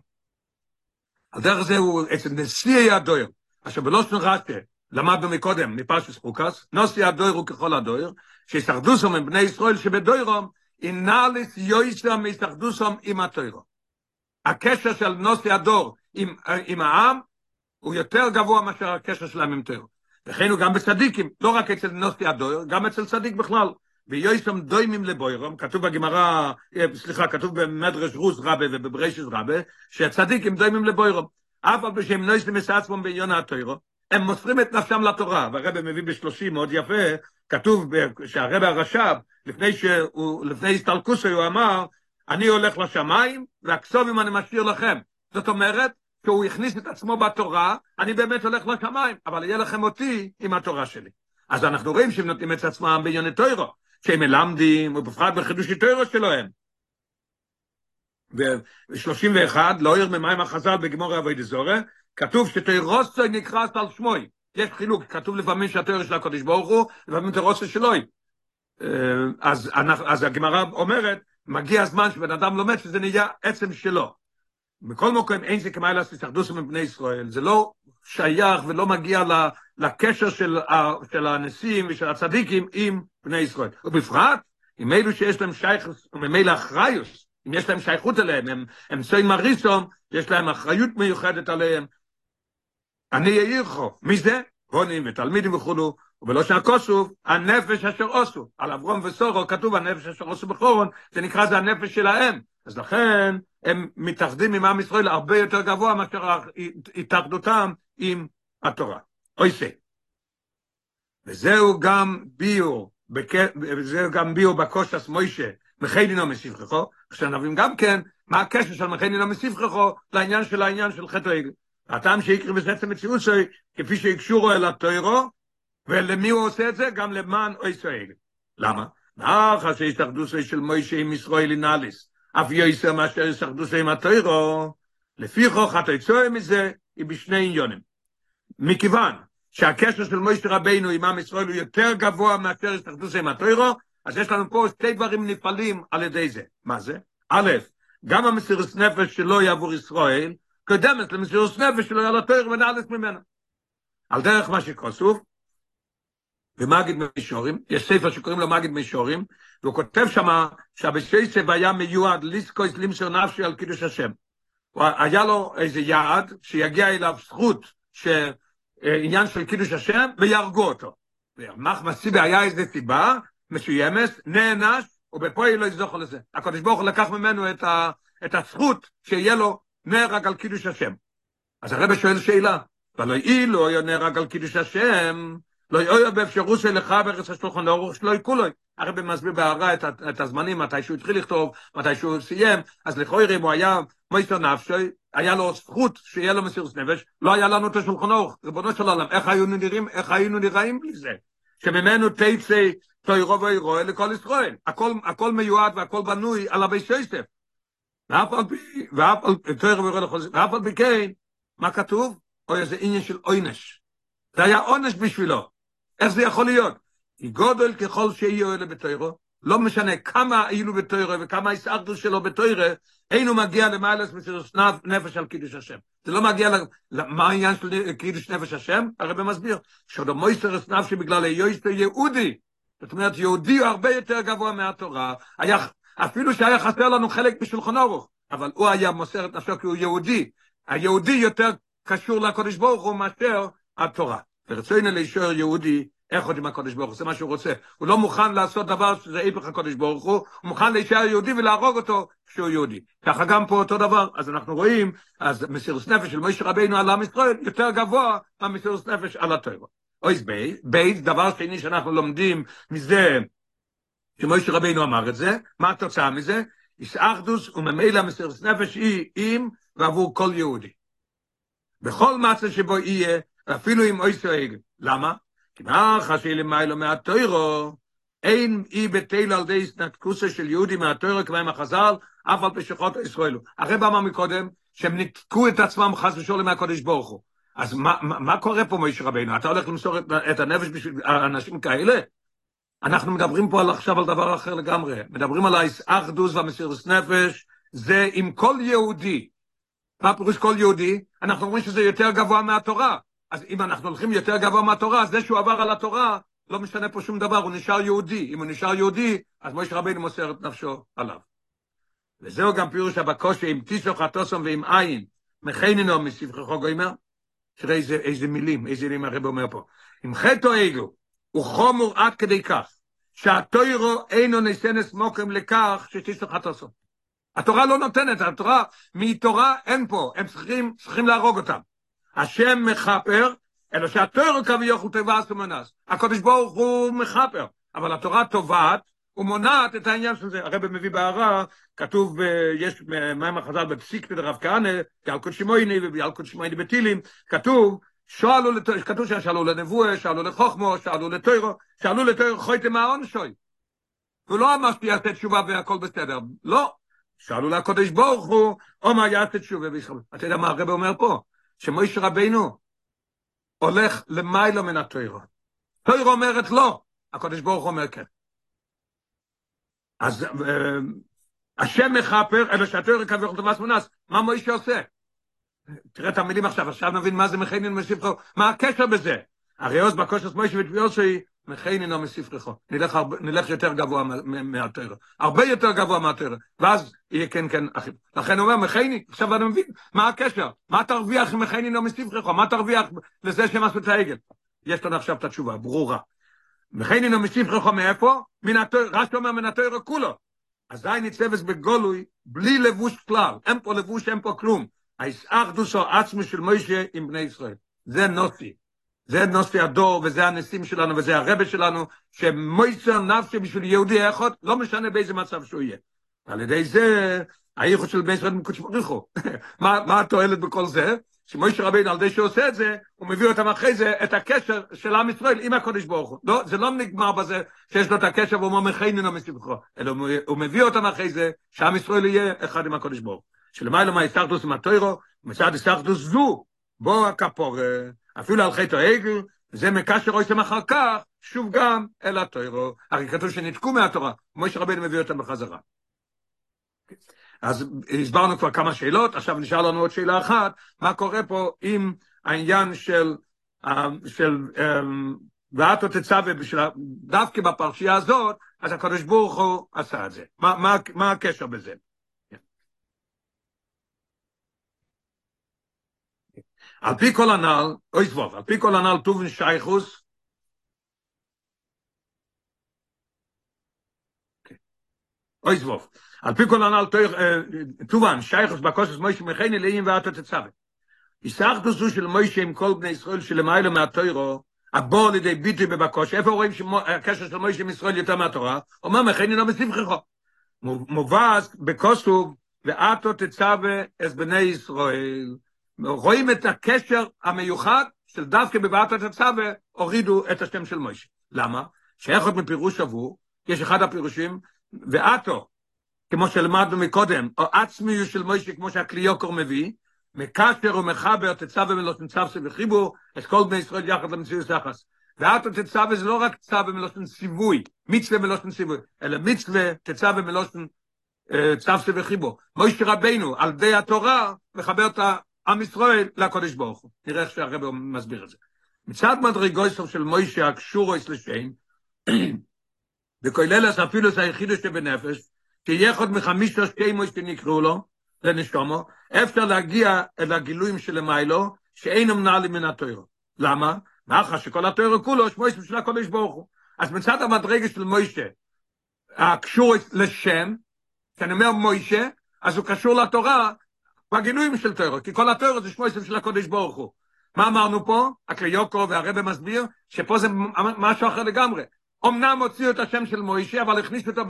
על דרך זה הוא אצל נשיא הדויר, אשר בלושן רש"י, למדנו מקודם, מפרשס חוקס, נושא הדויר הוא ככל הדויר, שיסחדוסום עם בני ישראל שבדוירום, אינאליס יויסם יסחדוסום עם התוירו. הקשר של נושא הדור עם, עם העם הוא יותר גבוה מאשר הקשר שלהם עם תוירו. וכן הוא גם בצדיקים, לא רק אצל נושא הדויר, גם אצל צדיק בכלל. ויועסם דוימים לבוירום, כתוב בגמרא, סליחה, כתוב במדרש רוס רבה ובברשס רבה, שהצדיקים דוימים לבוירום. אף על בשם נויסים מסעצמם בעניון התוירו, הם מוסרים את נפשם לתורה, והרבא מביא בשלושים מאוד יפה, כתוב שהרבא הרש"ב, לפני שהוא, לפני הסתלקוסו הוא אמר, אני הולך לשמיים, והכסובים אני משאיר לכם. זאת אומרת, שהוא הכניס את עצמו בתורה, אני באמת הולך לשמיים, אבל יהיה לכם אותי עם התורה שלי. אז אנחנו רואים שהם נותנים את עצמם בענייני טוירו, שהם מלמדים, ובפרט בחידושי טוירו שלהם. ב-31, לא עיר ממים החז"ל בגמור אבוי דזורי, כתוב שתוירוסו נקרא על שמוי. יש חילוק, כתוב לפעמים שהתוירו של הקודש ברוך הוא, לפעמים תוירוסו שלוי. אז, אז הגמרא אומרת, מגיע הזמן שבן אדם לומד שזה נהיה עצם שלו. בכל מקום אין זה כמאי לעשות התאחדות עם בני ישראל, זה לא שייך ולא מגיע לקשר של, של הנשיאים ושל הצדיקים עם בני ישראל. ובפרט, עם אלו שיש להם שייך, וממילא אחריוס, אם יש להם שייכות אליהם, הם, הם סוי יש להם אחריות מיוחדת עליהם. אני אעירך, מי זה? הונים ותלמידים וכולו, ובלא שהכוסוף, הנפש אשר עושו. על אברום וסורו כתוב הנפש אשר עושו בחורון, זה נקרא זה הנפש שלהם. אז לכן הם מתאחדים עם עם ישראל הרבה יותר גבוה מאשר התאחדותם עם התורה. אוי זה. וזהו גם ביור, וזהו גם ביור בקושס מוישה, מחיינינו מסיבככו, כשנבין גם כן מה הקשר של מחיינינו מסיבככו לעניין של העניין של חטא העגל. הטעם שיקרי בסצם מציאות שלי, כפי שיקשורו אל התוירו, ולמי הוא עושה את זה? גם למען ישראל. למה? מאחר שהשתחדוסי של מוישה עם ישראל נאליס, אף יויסר מאשר השתחדוסי עם התוירו, לפי חוך התויצוי מזה, היא בשני עניונים. מכיוון שהקשר של מוישה רבינו עם עם ישראל הוא יותר גבוה מאשר השתחדוסי עם התוירו, אז יש לנו פה שתי דברים נפעלים על ידי זה. מה זה? א', גם המסירות נפש שלו יעבור ישראל, קודמת למסירות נפש שלו על התוירו ונאלס ממנו. על דרך מה שכוסוף, במגיד מישורים, יש ספר שקוראים לו מגיד מישורים, והוא כותב שמה שהבשייסב היה מיועד ליסקויס לימסר נפשי על קידוש השם. היה לו איזה יעד שיגיע אליו זכות שעניין של קידוש השם ויהרגו אותו. ומח מסיבי היה איזה סיבה מסוימת, נענש, ובפועל לא יזוכו לזה. הקדוש ברוך הוא לקח ממנו את, ה, את הזכות שיהיה לו נהרג על קידוש השם. אז הרב שואל שאלה, ולא אילו יונה רק על קידוש השם, לא יהיה באפשרות של לך בארץ השולחן אורך שלא יקולוי. הרב מסביר בהערה את, את הזמנים, מתי שהוא התחיל לכתוב, מתי שהוא סיים, אז לכאורה אם הוא היה מויסר נפשי, היה לו זכות שיהיה לו מסירות נפש, לא היה לנו את השולחן אורך. ריבונו של עולם, איך היינו נראים, איך היינו נראים בלי זה? שממנו תצא תוירו ואירו לכל ישראל. הכל, הכל מיועד והכל בנוי על הבי שייסטף. ואף על פי, ואף על תוירו ואירו לכל ישראל, ואף על פי כן, מה כתוב? אוי, איזה עניין של עונש. זה היה עונש בשבילו. איך זה יכול להיות? כי גודל ככל שיהיו אלה בתוירו, לא משנה כמה אילו בתוירו וכמה יסערדו שלו בתוירו, אינו מגיע למיילס מסירות נפש על קידוש השם. זה לא מגיע, מה העניין של קידוש נפש השם? הרב מסביר, שעוד המויסרס נפשי בגלל היועסטו יהודי, זאת אומרת, יהודי הוא הרבה יותר גבוה מהתורה, היה, אפילו שהיה חסר לנו חלק בשולחן אורוך, אבל הוא היה מוסר את נפשו כי הוא יהודי. היהודי יותר קשור לקודש ברוך הוא מאשר התורה. ורצוינו להישאר יהודי, איך עוד עם הקודש ברוך הוא, זה מה שהוא רוצה. הוא לא מוכן לעשות דבר שזה איפך הקודש ברוך הוא, הוא מוכן להישאר יהודי ולהרוג אותו כשהוא יהודי. ככה גם פה אותו דבר, אז אנחנו רואים, אז מסירוס נפש של מוישה רבינו על עם ישראל יותר גבוה מהמסירוס נפש על הטבע. אויס בי, בי, דבר שני שאנחנו לומדים מזה, שמוישה רבינו אמר את זה, מה התוצאה מזה? איסאחדוס וממילא מסירוס נפש היא עם ועבור כל יהודי. בכל מצב שבו יהיה, אפילו עם אויסו עגל. למה? כי מה חשי למיילו מהתוירו, אין אי בטל על די התנתקוסה של יהודי מהתוירו כמו עם החז"ל, אף על פשחות ישראלו. הרב אמר מקודם, שהם ניתקו את עצמם חס ושלום מהקודש ברוך הוא. אז מה, מה, מה קורה פה מוישה רבינו? אתה הולך למסור את, את הנפש בשביל אנשים כאלה? אנחנו מדברים פה על, עכשיו על דבר אחר לגמרי. מדברים על האחדוס והמסירות נפש, זה עם כל יהודי. מה פירוש כל יהודי? אנחנו אומרים שזה יותר גבוה מהתורה. אז אם אנחנו הולכים יותר גבוה מהתורה, אז זה שהוא עבר על התורה, לא משנה פה שום דבר, הוא נשאר יהודי. אם הוא נשאר יהודי, אז מוישה רבינו מוסר את נפשו עליו. וזהו גם פירוש הבקושי עם טיסו חטוסום ועם עין, מכנינו מסבכו גוימר, תראה איזה, איזה מילים, איזה מילים הרב אומר פה. עם חטא אלו, הוא חומור עד כדי כך, שהתוירו אינו נסנס מוקם לכך שטיסו חטוסום. התורה לא נותנת, התורה, מתורה אין פה, הם צריכים, צריכים להרוג אותם. השם מחפר, אלא שהתוירו כביכול טובה סומנס. הקדוש ברוך הוא מחפר, אבל התורה טובעת, ומונעת את העניין של זה. הרב מביא בהערה, כתוב, יש מים החז"ל בפסיק בדרב כהנא, מויני ועל קודשי מויני בטילים, כתוב, שאלו, כתוב ששאלו לנבואה, שאלו לחוכמו, שאלו לתוירו, שאלו לתוירו חויתם מהעונשוי. הוא לא אמר שתעשה תשובה והכל בסדר, לא. שאלו לקודש ברוך הוא, אומר יעשה תשובה וישראל. אתה יודע מה הרב אומר פה? שמויש רבינו הולך למיילו מן התוירו. תוירו אומרת לא, הקודש ברוך אומר כן. אז השם מכפר, אלא שהתוירו כביכול תומאס מונס, מה מוישה עושה? תראה את המילים עכשיו, עכשיו נבין מה זה מכנין מסיפחו, מה הקשר בזה? הרי עוז בקושס מוישה ותביאוסי, מכנין או מסיפחו. נלך, נלך יותר גבוה מהתוירו, הרבה יותר גבוה מהתוירו, ואז יהיה כן כן אחים. לכן הוא אומר, מכנין, עכשיו אני מבין, מה הקשר? מה תרוויח מכנין או מסיפחו? מה תרוויח לזה שהם עשו את העגל? יש לנו עכשיו את התשובה, ברורה. מכנין או מסיפחו מאיפה? מן התוירו, רש"י אומר מן התוירו כולו. אזי ניצבס בגולוי, בלי לבוש כלל, אין פה לבוש, אין פה כלום. האיסאחדוס או עצמי של מוישה עם בני ישראל. זה נוסי. זה נוסי הדור, וזה הניסים שלנו, וזה הרבה שלנו, שמויסר נפשי בשביל יהודי אחד, לא משנה באיזה מצב שהוא יהיה. על ידי זה, הייחוד של בני ישראל מקודש בריחו. מה, התועלת בכל זה? שמוישה רבינו, על ידי שהוא עושה את זה, הוא מביא אותם אחרי זה, את הקשר של עם ישראל עם הקודש ברוך הוא. לא, זה לא נגמר בזה שיש לו את הקשר והוא אומר מכנינו מסבכו, אלא הוא מביא אותם אחרי זה, שעם ישראל יהיה אחד עם הקודש ברוך הוא. שלמעלה מהאיסטרטוס עם התוירו, מצד איסטרטוס זו, בו הכפור, אפילו על חטא העגל, זה מקשר רויסם אחר כך, שוב גם אל התוירו. הרי כתוב שניתקו מהתורה, משה רבינו מביא אותם בחזרה. אז הסברנו כבר כמה שאלות, עכשיו נשאר לנו עוד שאלה אחת, מה קורה פה עם העניין של, של ואתו תצווה, דווקא בפרשייה הזאת, אז הקדוש ברוך הוא עשה את זה. מה, מה, מה הקשר בזה? על פי כל הנ"ל, אוי סבוב, על פי כל הנ"ל טובן שייכוס, אוי סבוב, על פי כל הנ"ל טובן שייכוס בקוסס מויש מכני לאים ואתו תצווה. יסח דוסו של מוישה עם כל בני ישראל שלמיילו מהתוירו, הבוא לידי ביטוי בבקוש, איפה רואים שהקשר של מוישה עם ישראל יותר מהתורה? אומר מכן אינו מסבכך. מובס בקוסוב, ואתו תצווה את בני ישראל. רואים את הקשר המיוחד של דווקא בבעת התצווה, הורידו את השם של מוישה. למה? שאיכות מפירוש עבור, יש אחד הפירושים, ואתו, כמו שלמדנו מקודם, או עצמיות של מוישה, כמו שהקליוקור מביא, מקשר ומחבר תצווה מלושן צווסה וחיבור, את כל בני ישראל יחד למציאות יחס. ואתו תצווה זה לא רק צווה מלושן ציווי, מצווה מלושן ציווי, אלא מצווה תצווה מלושן צווסה וחיבור. מוישה רבנו, על די התורה, מחבר את עם ישראל לקודש ברוך הוא. נראה איך שהרב מסביר את זה. מצד מדרגויסו של מוישה הקשורויס לשם, וכוללס אפילו זה היחידו שבנפש, כיחוד מחמישה שכימו שנקראו לו, לנשומו, אפשר להגיע אל הגילויים של מיילו, שאין מנהלים מן התוירו. למה? מאחר שכל התוירו כולו, שמויס בשביל הקודש ברוך הוא. אז מצד המדרגה של מוישה, הקשור לשם, כשאני אומר מוישה, אז הוא קשור לתורה, בגילויים של תוירו, כי כל התוירו זה שמויס בשביל הקודש ברוך הוא. מה אמרנו פה? הקריוקו והרבא מסביר שפה זה משהו אחר לגמרי. אמנם הוציאו את השם של מוישה, אבל הכניסו אותו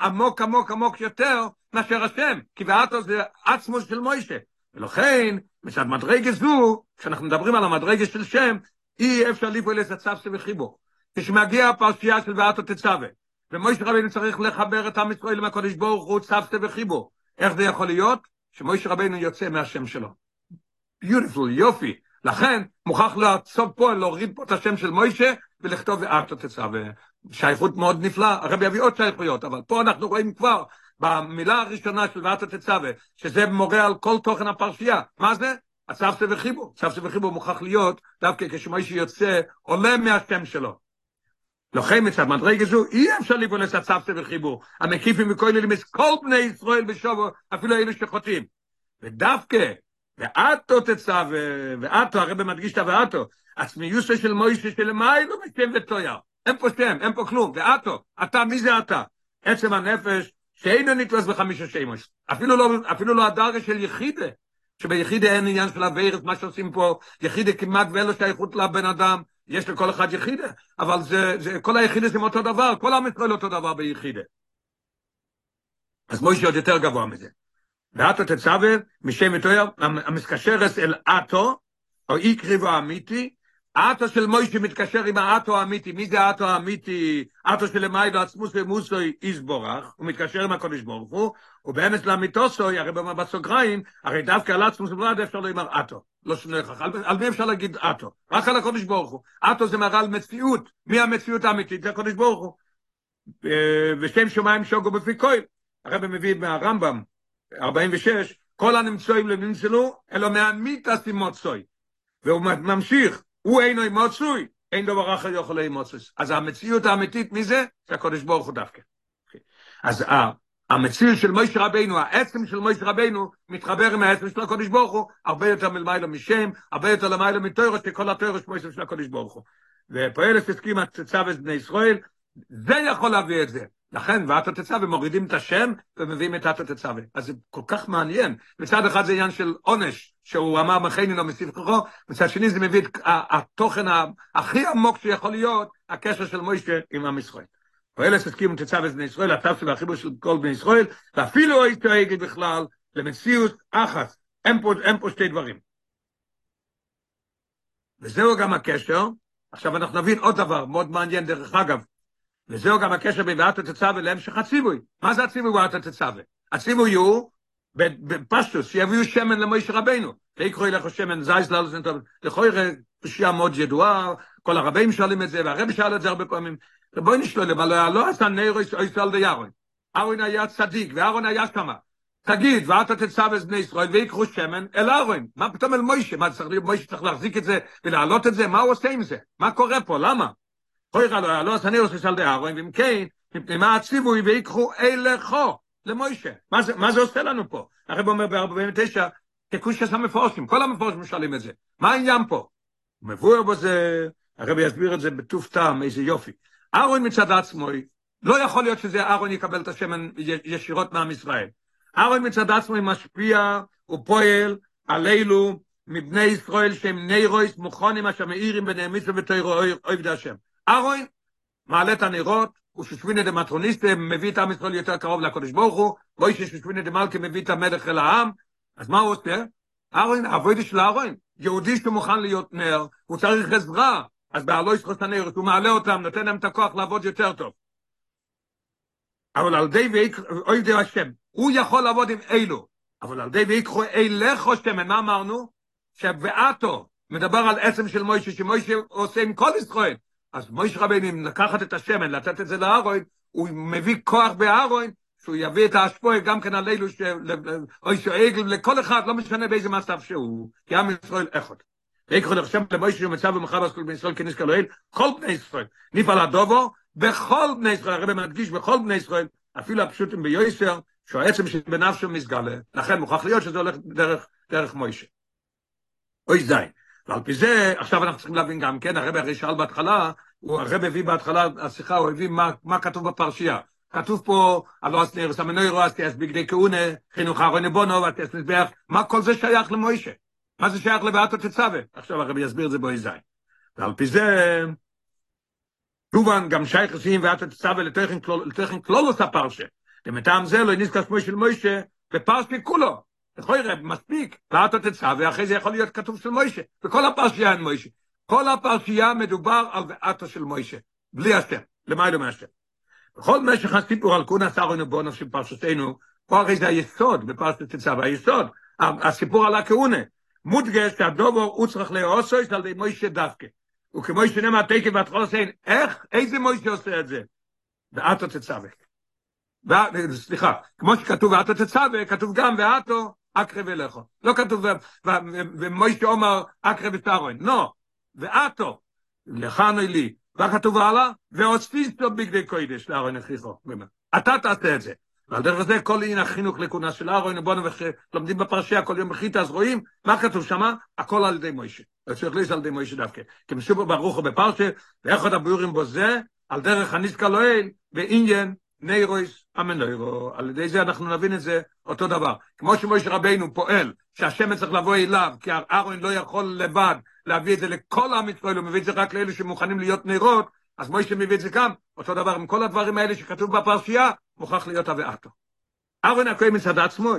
עמוק עמוק עמוק יותר מאשר השם, כי ואתו זה עצמו של מוישה. ולכן, מצד מדרגה זו, כשאנחנו מדברים על המדרגה של שם, אי אפשר לפעול את הצווסה וחיבור. כשמגיע הפרשייה של ואתו תצווה, ומוישה רבינו צריך לחבר את עם ישראל עם הקודש ברוך הוא צווסה וחיבור. איך זה יכול להיות? שמוישה רבינו יוצא מהשם שלו. ביוטיפול, יופי. לכן מוכרח לעצוב פה, להוריד פה את השם של מוישה ולכתוב ואתו תצווה. שייכות מאוד נפלאה, הרב יביא עוד שייכויות, אבל פה אנחנו רואים כבר במילה הראשונה של ואתו תצווה, שזה מורה על כל תוכן הפרשייה. מה זה? הצווסה וחיבור. צווסה וחיבור מוכרח להיות דווקא כשמוישה יוצא, עולה מהשם שלו. לכן מצד מדרגה זו, אי אפשר להיכנס הצווסה וחיבור. המקיפים וכוללים את כל בני ישראל בשובו, אפילו אלו שחוטאים. ודווקא ואתו תצווה, ואתו, הרב מדגיש את הוואתו, עצמיוסו של מוישה שלמיילו בשם ותויר. אין פה שם, אין פה כלום, ואתו, אתה, מי זה אתה? עצם הנפש, שאינו נתפס בחמישה שמש. אפילו לא, אפילו לא הדרגה של יחידה, שביחידה אין עניין של הווירס, מה שעושים פה, יחידה כמעט ואין לו שייכות לבן אדם, יש לכל אחד יחידה, אבל זה, זה, כל היחידה זה אותו דבר, כל עם ישראל אותו דבר ביחידה. אז מוישה עוד יותר גבוה מזה. ואתו תצווה משם ותויר, המתקשרת אל אתו, או אי קריבו אתו של מוישה מתקשר עם האתו האמיתי, מי זה האתו האמיתי? אתו של למיידו עצמוס ומוסוי איזבורך, הוא מתקשר עם הקודש ברוך הוא, ובאמץ לאמיתוסוי, הרי בסוגריים, הרי דווקא על עצמוס ובלעד אפשר לומר אתו, לא שונה לכך, על, על מי אפשר להגיד אתו? רק על הקודש ברוך הוא. אתו זה מראה על מציאות, מי המציאות האמיתית? זה הקודש ברוך הוא. ושם שמיים שוגו בפי כהל. הרב מביא מהרמב"ם, 46, כל הנמצואים לא נמצלו, אלא מהמיתס עם מוצוי. והוא ממשיך, הוא אינו מוצוי, אין דבר אחר יכול עם מוצוי. אז המציאות האמיתית מזה, זה הקודש ברוך הוא דווקא. אז המציאות של מויש רבינו, העצם של מויש רבינו, מתחבר עם העצם של הקודש ברוך הוא, הרבה יותר מלמעלה משם, הרבה יותר למעלה מתוירו, שכל התוירו של מויש של הקודש ברוך הוא. ופועלת הסכים הצצה בני ישראל, זה יכול להביא את זה. לכן, ואתו תצווה, מורידים את השם ומביאים את אתו תצווה. אז זה כל כך מעניין. מצד אחד זה עניין של עונש, שהוא אמר מסיב כוחו, מצד שני זה מביא את התוכן הכי עמוק שיכול להיות, הקשר של מוישה עם עם ישראל. ואלה הסכימו תצווה בני ישראל, התצווה והחיבור של כל בני ישראל, ואפילו הייתי אגיד בכלל, למציאות אחת. אין פה, אין פה שתי דברים. וזהו גם הקשר. עכשיו אנחנו נבין עוד דבר מאוד מעניין דרך אגב, וזהו גם הקשר בין ואתו תצווה להמשך הציווי. מה זה הציווי ואתו תצווה? הציווי הוא, בפשטוס, שיביאו שמן למויש רבנו. ויקחו אליך שמן זייס לאלוסן טוב. לכוי פשיעה מאוד ידועה, כל הרבים שואלים את זה, והרבי שאל את זה הרבה פעמים. ובואי נשלול, אבל לא עשה נרו ישראל דיארון. ארון היה צדיק, וארון היה שמה. תגיד, ואתה תצווה את בני ישראל, ויקחו שמן אל ארון. מה פתאום אל מוישה? מה צריך, מוישה צריך להחזיק את זה ולהעלות את זה? מה הוא עושה עם זה? מה קורה פה? למה? כוי רלו, לא עשה נרו של דיארון, ואם כן, מפני מה הציווי ויקחו אלכו למוישה. מה זה, מה זה עושה לנו פה? הרב אומר ב-49, כקושי המפורשים, כל המפורשים שואלים את זה. מה העניין פה? מבואר בזה, הרב יסביר את זה בטוב טעם, איזה יופי. אהרון מצד עצמו, לא יכול להיות שזה אהרון יקבל את השמן ישירות מעם ישראל. אהרון מצד עצמו משפיע, הוא פועל עלינו, מבני ישראל שהם נירויס מוכנים אשר מאירים מצווה ותוירו אויב השם. ארוין מעלה את הנרות, הוא שושבינה דמטרוניסטה, מביא את עם ישראל יותר קרוב לקודש ברוך הוא, בואי ששושבינה דמלכה מביא את המלך אל העם, אז מה הוא עושה? ארוין, אבוידה של ארוין, יהודי שמוכן להיות נר, הוא צריך עזרה, אז בעלו ישחוס הנרות, הוא מעלה אותם, נותן להם את הכוח לעבוד יותר טוב. אבל על די ואויב די השם, הוא יכול לעבוד עם אלו, אבל על די ויקחו אילך שמן, מה אמרנו? שבעתו מדבר על עצם של מוישה, שמוישה עושה עם כל ישראל. אז מוישה רבינים לקחת את השמן, לתת את זה לארוין, הוא מביא כוח בארוין, שהוא יביא את האשפוי גם כן על אלו, אוי שעגל, לכל אחד, לא משנה באיזה מצב שהוא, כי עם ישראל אחד. ויקחו לחשם למוישה שמצב במחר כל בני ישראל כניס כלואל, כל בני ישראל, נפעל הדובו, בכל בני ישראל, הרב מדגיש בכל בני ישראל, אפילו הפשוטים ביועסר, שהעצם של בנפשו מסגלה, לכן מוכרח להיות שזה הולך דרך, דרך מוישה. אוי זין. ועל פי זה, עכשיו אנחנו צריכים להבין גם כן, הרב הרי שאל בהתחלה, הרב הביא בהתחלה, השיחה, הוא הביא מה, מה כתוב בפרשייה. כתוב פה, הלא סמנוי רועסתי, אז בגדי כהונה, חינוך אהרוני בונו, ותס מזבח, מה כל זה שייך למוישה? מה זה שייך לבעתו תצווה? עכשיו הרב יסביר את זה באוי זין. ועל פי זה, כמובן, גם שייך עושים ועתו תצווה לתוכן כלולוס הפרשה. ומטעם זה לא נזכר שמו של מוישה בפרשי כולו. יכול להיות מספיק, ואתה תצא, ואחרי זה יכול להיות כתוב של מוישה. וכל הפרשייה אין מוישה. כל הפרשייה מדובר על ואתו של מוישה. בלי השם, למה לא מהשם. בכל משך הסיפור על כונה שרו נבונו של פרשתנו, פה הרי זה היסוד בפרשת תצא, והיסוד, הסיפור על הכהונה. מודגש שהדובר הוא צריך להוסוס על ידי מוישה דווקא. וכמו שנאמר תקף והתחול איך, איזה מוישה עושה את זה? ואתו תצווה. סליחה, כמו שכתוב ואתו תצווה, כתוב גם ואתו אקרב אליך. לא כתוב ומוישה אומר אקרב את ארון, לא, ואתו, לכנו לי. וכתוב הלאה, ואוספיסטו בגדי קוידש לארון הכריחו. אתה תעשה את זה. ועל דרך זה כל עניין החינוך לכהונה של אהרון, בואו לומדים בפרשייה כל יום בחיטה, אז רואים מה כתוב שמה? הכל על ידי מוישה. צריך להיס על ידי מוישה דווקא. כי מסובר ברוך הוא בפרשה, ואיך עוד הביורים בו זה, על דרך הניסקה לאל, בעניין ניירויס המנוירו, על ידי זה אנחנו נבין את זה אותו דבר. כמו שמויש רבינו פועל, שהשם צריך לבוא אליו, כי אהרון לא יכול לבד להביא את זה לכל עם ישראל, הוא מביא את זה רק לאלה שמוכנים להיות נרות, אז מוישה מביא את זה גם, אותו דבר עם כל הדברים האלה שכתוב בפרשייה, מוכרח להיות אביעתו. אהרון הכהן מצד עצמו,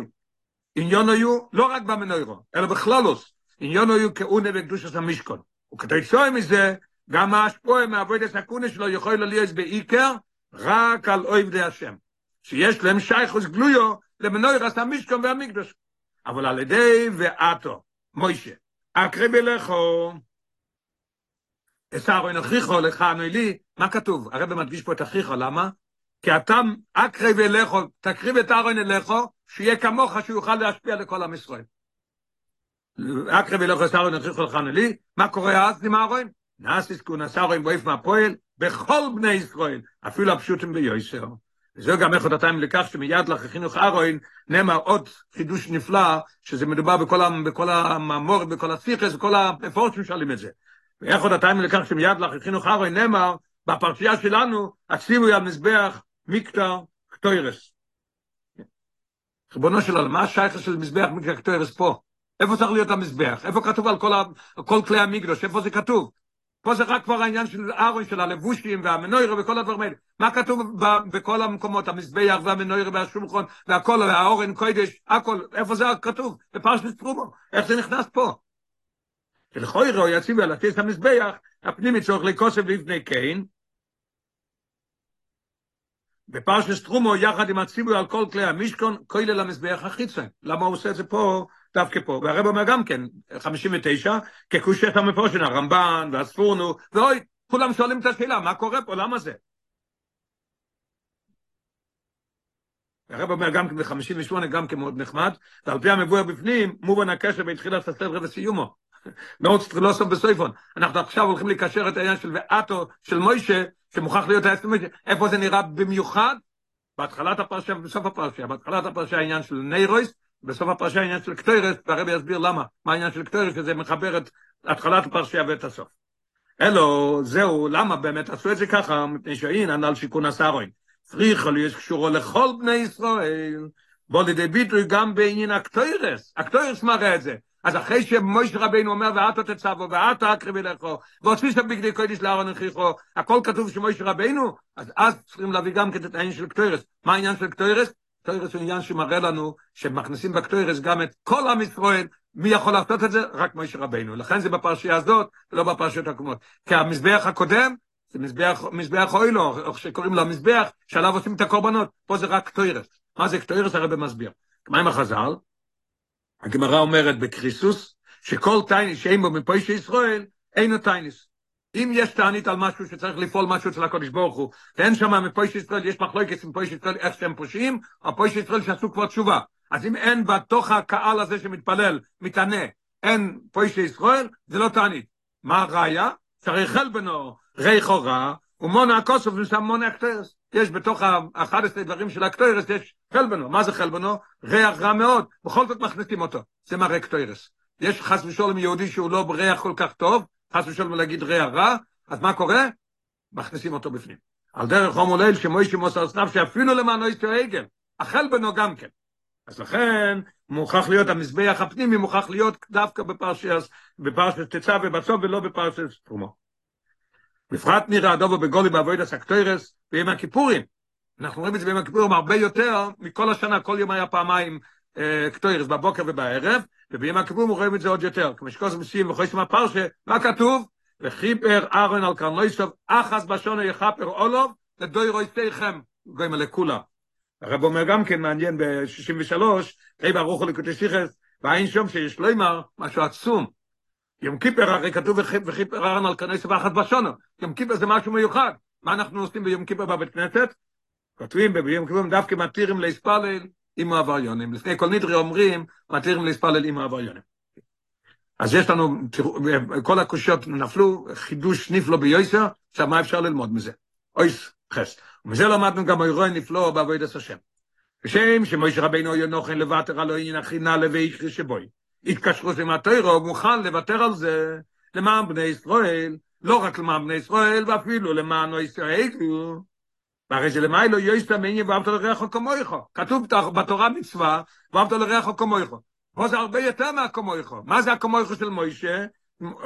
עניון היו לא רק במנוירו, אלא בכללוס, עניון היו כאונה וקדושת המשכון. שוי מזה, גם ההשפועה מעבוד את הכונה שלו יכול להיות בעיקר, רק על אויבדי השם, שיש להם שייכוס גלויו למנוי רס המשכון והמקדוש. אבל על ידי ואתו, מוישה, אקרב אליכו, אסרו אין לך לי, מה כתוב? הרב מדגיש פה את אחיכו, למה? כי אתה אקרב אליכו, תקריב את ארון אליכו, שיהיה כמוך שהוא יוכל להשפיע לכל עם ישראל. אקרב אליכו אסרו אין לך לי, מה קורה אז עם ארון? נאסיס כון אסרו אין בויף מהפועל, בכל בני ישראל, אפילו הפשוטים ביוסר. וזה גם איך אותם לכך שמיד לך חינוך ארוין נאמר עוד חידוש נפלא, שזה מדובר בכל, בכל המאמור, בכל הסיכס, בכל הפורצים שואלים את זה. ואיך אותם לכך שמיד לך חינוך ארוין נאמר, בפרשייה שלנו, הציבו על מזבח מיקטר קטוירס. ריבונו של עולם, מה השייך של מזבח מיקטר קטוירס פה? איפה צריך להיות המזבח? איפה כתוב על כל, כל כלי המקדוש? איפה זה כתוב? פה זה רק כבר העניין של ארון, של הלבושים והמנוירה וכל הדברים האלה. מה כתוב בכל המקומות, המזבח והמנוירה והשולחון והכל, והאורן קוידש, הכל, איפה זה כתוב? בפרשת טרומו, איך זה נכנס פה? ולכוי רואי יציב על עתיס המזבח, הפנימי צורך לכוסף לפני קיין, בפרשת טרומו יחד עם הציבור על כל כלי המשכון, כולל המזבח החיצה. למה הוא עושה את זה פה? דווקא פה, והרב אומר גם כן, 59, כקושט המפורשן, הרמב"ן והספורנו, ואוי, כולם שואלים את השאלה, מה קורה פה, למה זה? הרב אומר גם כן ב-58, גם כן מאוד נחמד, ועל פי המבואר בפנים, מובן הקשר בין תחילת הספר וסיומו. מאוד לא סוף בסויפון. אנחנו עכשיו הולכים לקשר את העניין של ואתו, של מוישה, שמוכרח להיות העצם מוישה. איפה זה נראה במיוחד? בהתחלת הפרשה ובסוף הפרשה. בהתחלת הפרשה העניין של ניירויס, בסוף הפרשה העניין של קטוירס, והרבי יסביר למה, מה העניין של קטוירס, שזה מחבר את התחלת הפרשה ואת הסוף. אלו, זהו, למה באמת עשו את זה ככה, מפני שהאין הנ"ל שיכון הסרוין. צריכה להיות קשורו לכל בני ישראל, בוא לידי ביטוי גם בעניין הקטוירס, הקטוירס מראה את זה. אז אחרי שמויש רבינו אומר, ואתו תצבו, ואתו אקריבי לכו, ועושים שם בגדי קודש לארון הנכיחו, הכל כתוב שמויש רבינו, אז אז צריכים להביא גם כן את העניין של קטוירס. מה העניין של קטוירס? קטוירס הוא עניין שמראה לנו שמכניסים בקטוירס גם את כל עם ישראל, מי יכול לעשות את זה? רק מוישה רבינו. לכן זה בפרשייה הזאת, ולא בפרשיות הקודמות. כי המזבח הקודם, זה מזבח, מזבח העולה, או שקוראים לו המזבח, שעליו עושים את הקורבנות. פה זה רק קטורת. מה זה קטורת? הרב מסביר. מה עם החז"ל? הגמרא אומרת בכריתות, שכל תענית שאין בו מפושעי ישראל, אינו תענית. אם יש תענית על משהו שצריך לפעול משהו אצל הקודש ברוך הוא, ואין שם מפושעי ישראל, יש מחלוקת עם פושעי ישראל איך שהם פושעים, או פוישי ישראל שעשו כבר תשובה. אז אם אין בתוך הקהל הזה שמתפלל, מתענה, אין פוישי ישראל, זה לא תענית. מה הראיה? שהרי חלבנו ריחו רע, ומונה הכוסף ושם מונה הקטרס. יש בתוך ה-11 דברים של הקטוירס, יש חלבנו. מה זה חלבנו? ריח רע מאוד, בכל זאת מכניסים אותו. זה מראה קטוירס. יש חס ושלום יהודי שהוא לא ריח כל כך טוב, חס ושלום להגיד ריח רע, אז מה קורה? מכניסים אותו בפנים. על דרך חום ליל שמוישי מוסר סנף שאפילו למענו יש עגל, החלבנו גם כן. אז לכן מוכרח להיות המזבח הפנימי, מוכרח להיות דווקא בפרשת, בפרשת תצא ובסוף ולא בפרשת תרומו. בפרט נראה הדובו בגולי בעבוד הסקטוירס בימי הכיפורים. אנחנו רואים את זה בימי הכיפורים הרבה יותר מכל השנה, כל יום היה פעמיים אה, קטוירס, בבוקר ובערב, ובימי הכיפורים רואים את זה עוד יותר. כמו שכוס מסיים וחוש מהפרשה, מה כתוב? וחיפר ארון על קרנויסוב, אחס בשונו יחפר אולוב, לדוי רויסטיכם, גויים לכולה. הרב אומר גם כן מעניין ב-63, רי ברוך הוא לקוטי שיחס, ואין שום שיש לו אמר משהו עצום. יום כיפר הרי כתוב וכיפר ארן על כנס ואחת בשונו. יום כיפר זה משהו מיוחד. מה אנחנו עושים ביום כיפר בבית כנסת? כותבים ביום כיפר דווקא מתירים להספלל עם העבריונים. לפני כל נדרי אומרים מתירים להספלל עם העבריונים. אז יש לנו, כל הקושיות נפלו, חידוש נפלא ביוסר, עכשיו מה אפשר ללמוד מזה? אויס חס. ומזה למדנו גם אירוע נפלא בעבודת השם. כשם שמויש רבינו יונוכן לוותר על עניין החינה לבי שבוי. התקשרות עם התוירו, הוא מוכן לוותר על זה למען בני ישראל, לא רק למען בני ישראל, ואפילו למען ישראל, והרי זה למיילו יויסט המעני ואהבת לרעך כמויכו. כתוב בתורה מצווה, ואהבת לרעך כמויכו. פה זה הרבה יותר מהכמויכו. מה זה הכמויכו של מוישה?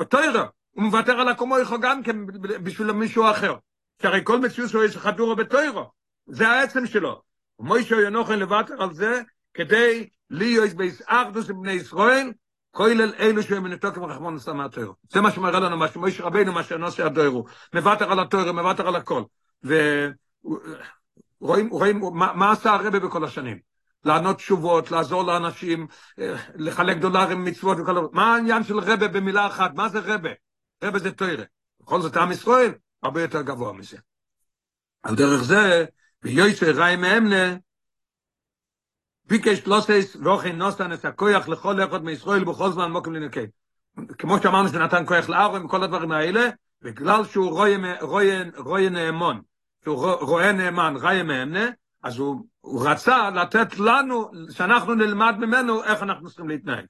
תוירו. הוא מוותר על הכמויכו גם כן בשביל מישהו אחר. שהרי כל מציאות שלו יש חדורו בתוירו. זה העצם שלו. ומוישה ינוחן לוותר על זה כדי ליויס בייס אחדוס בני ישראל, כולל אלו שהם מנתוקם רחמון נסתם מהתוירו. זה מה שמראה לנו, מה שמויש רבינו, מה שנושא הדוירו. מוותר על התוירו, מוותר על הכל. רואים, מה, מה עשה הרבה בכל השנים? לענות תשובות, לעזור לאנשים, לחלק דולרים, מצוות וכל דבר. מה העניין של רבה במילה אחת? מה זה רבה? רבה זה תוירה. בכל זאת, עם ישראל הרבה יותר גבוה מזה. על דרך זה, ויועצר ראי מאמנה, ביקש לוסס ואוכן נוסן את הכויח לכל אחד מישראל בכל זמן מוקם לנקי. כמו שאמרנו שנתן כויח לארון וכל הדברים האלה, בגלל שהוא רואה, רואה, רואה נאמון, שהוא רואה נאמן, ראי מאמנה, אז הוא, הוא רצה לתת לנו, שאנחנו נלמד ממנו איך אנחנו צריכים להתנהג.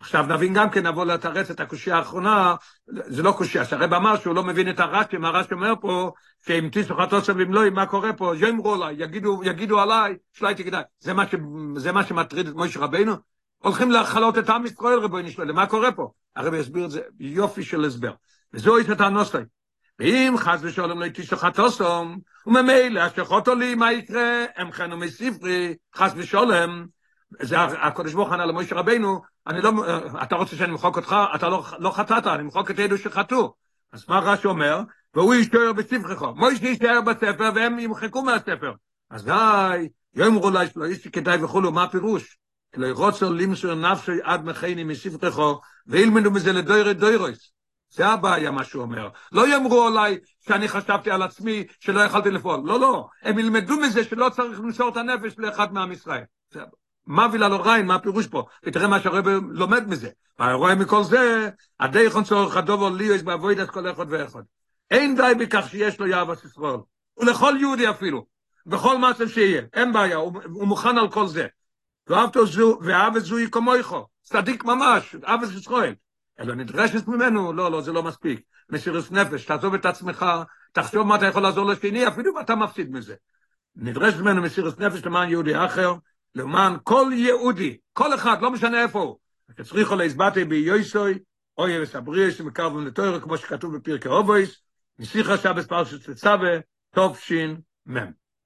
עכשיו נבין גם כן, נבוא לתרץ את הקושייה האחרונה, זה לא קושייה, שהרב אמר שהוא לא מבין את הרש"י, מה הרש"י אומר פה, שאם תיסו חטוסם במלואי, מה קורה פה, יאמרו עליי, יגידו, יגידו עליי, שלא הייתי כדאי. זה, מה ש, זה מה שמטריד את מוישה רבינו? הולכים לחלות את עם ישראל, רבוני ישראל, מה קורה פה? הרב יסביר את זה יופי של הסבר. וזו יש את הנוסטי. ואם חס ושלום לא תיסו חטוסם, וממילא השכות עולים, מה יקרה? הם חנו מספרי, חס ושלום, זה הקודש ברוך ענה למוישה רבינו, אני לא, אתה רוצה שאני אמחוק אותך, אתה לא, לא חטאת, אני אמחוק את אלו שחטאו. אז מה רש"י אומר? והוא יישאר בספרך. מוישה יישאר בספר והם ימחקו מהספר. אז די, יאמרו לה, לא יש כדאי וכולו, מה הפירוש? לא רוצה למסור נפשי עד מחייני מספרך, וילמדו מזה לדוירי דוירויס. זה הבעיה מה שהוא אומר. לא יאמרו עליי שאני חשבתי על עצמי שלא יכלתי לפעול. לא, לא. הם ילמדו מזה שלא צריך למסור את הנפש לאחד מעם ישראל. מה וילה לא ריין, מה הפירוש פה? ותראה מה שהרבא לומד מזה. והרואה מכל זה, הדייכון צורך הדובר לי יש בעבוד את כל אחד ואחד. אין די בכך שיש לו יאהבת ישראל. ולכל יהודי אפילו. בכל מעשה שיהיה. אין בעיה, הוא, הוא מוכן על כל זה. ואהבת זו, ואהבת זוהי כמויכו. צדיק ממש, אהבת ישראל. אלא נדרשת ממנו, לא, לא, זה לא מספיק. מסירות נפש, תעזוב את עצמך, תחשוב מה אתה יכול לעזור לשני, אפילו אם אתה מפסיד מזה. נדרשת ממנו מסירות נפש למען יהודי אחר, למען כל יהודי, כל אחד, לא משנה איפה הוא, כצריכו להסבטי ביוסוי, אוי וסבריה שמקרבם לתוירו, כמו שכתוב בפרקי אובויס, נסיך השבס פרשת צצווה, טוב שין מם.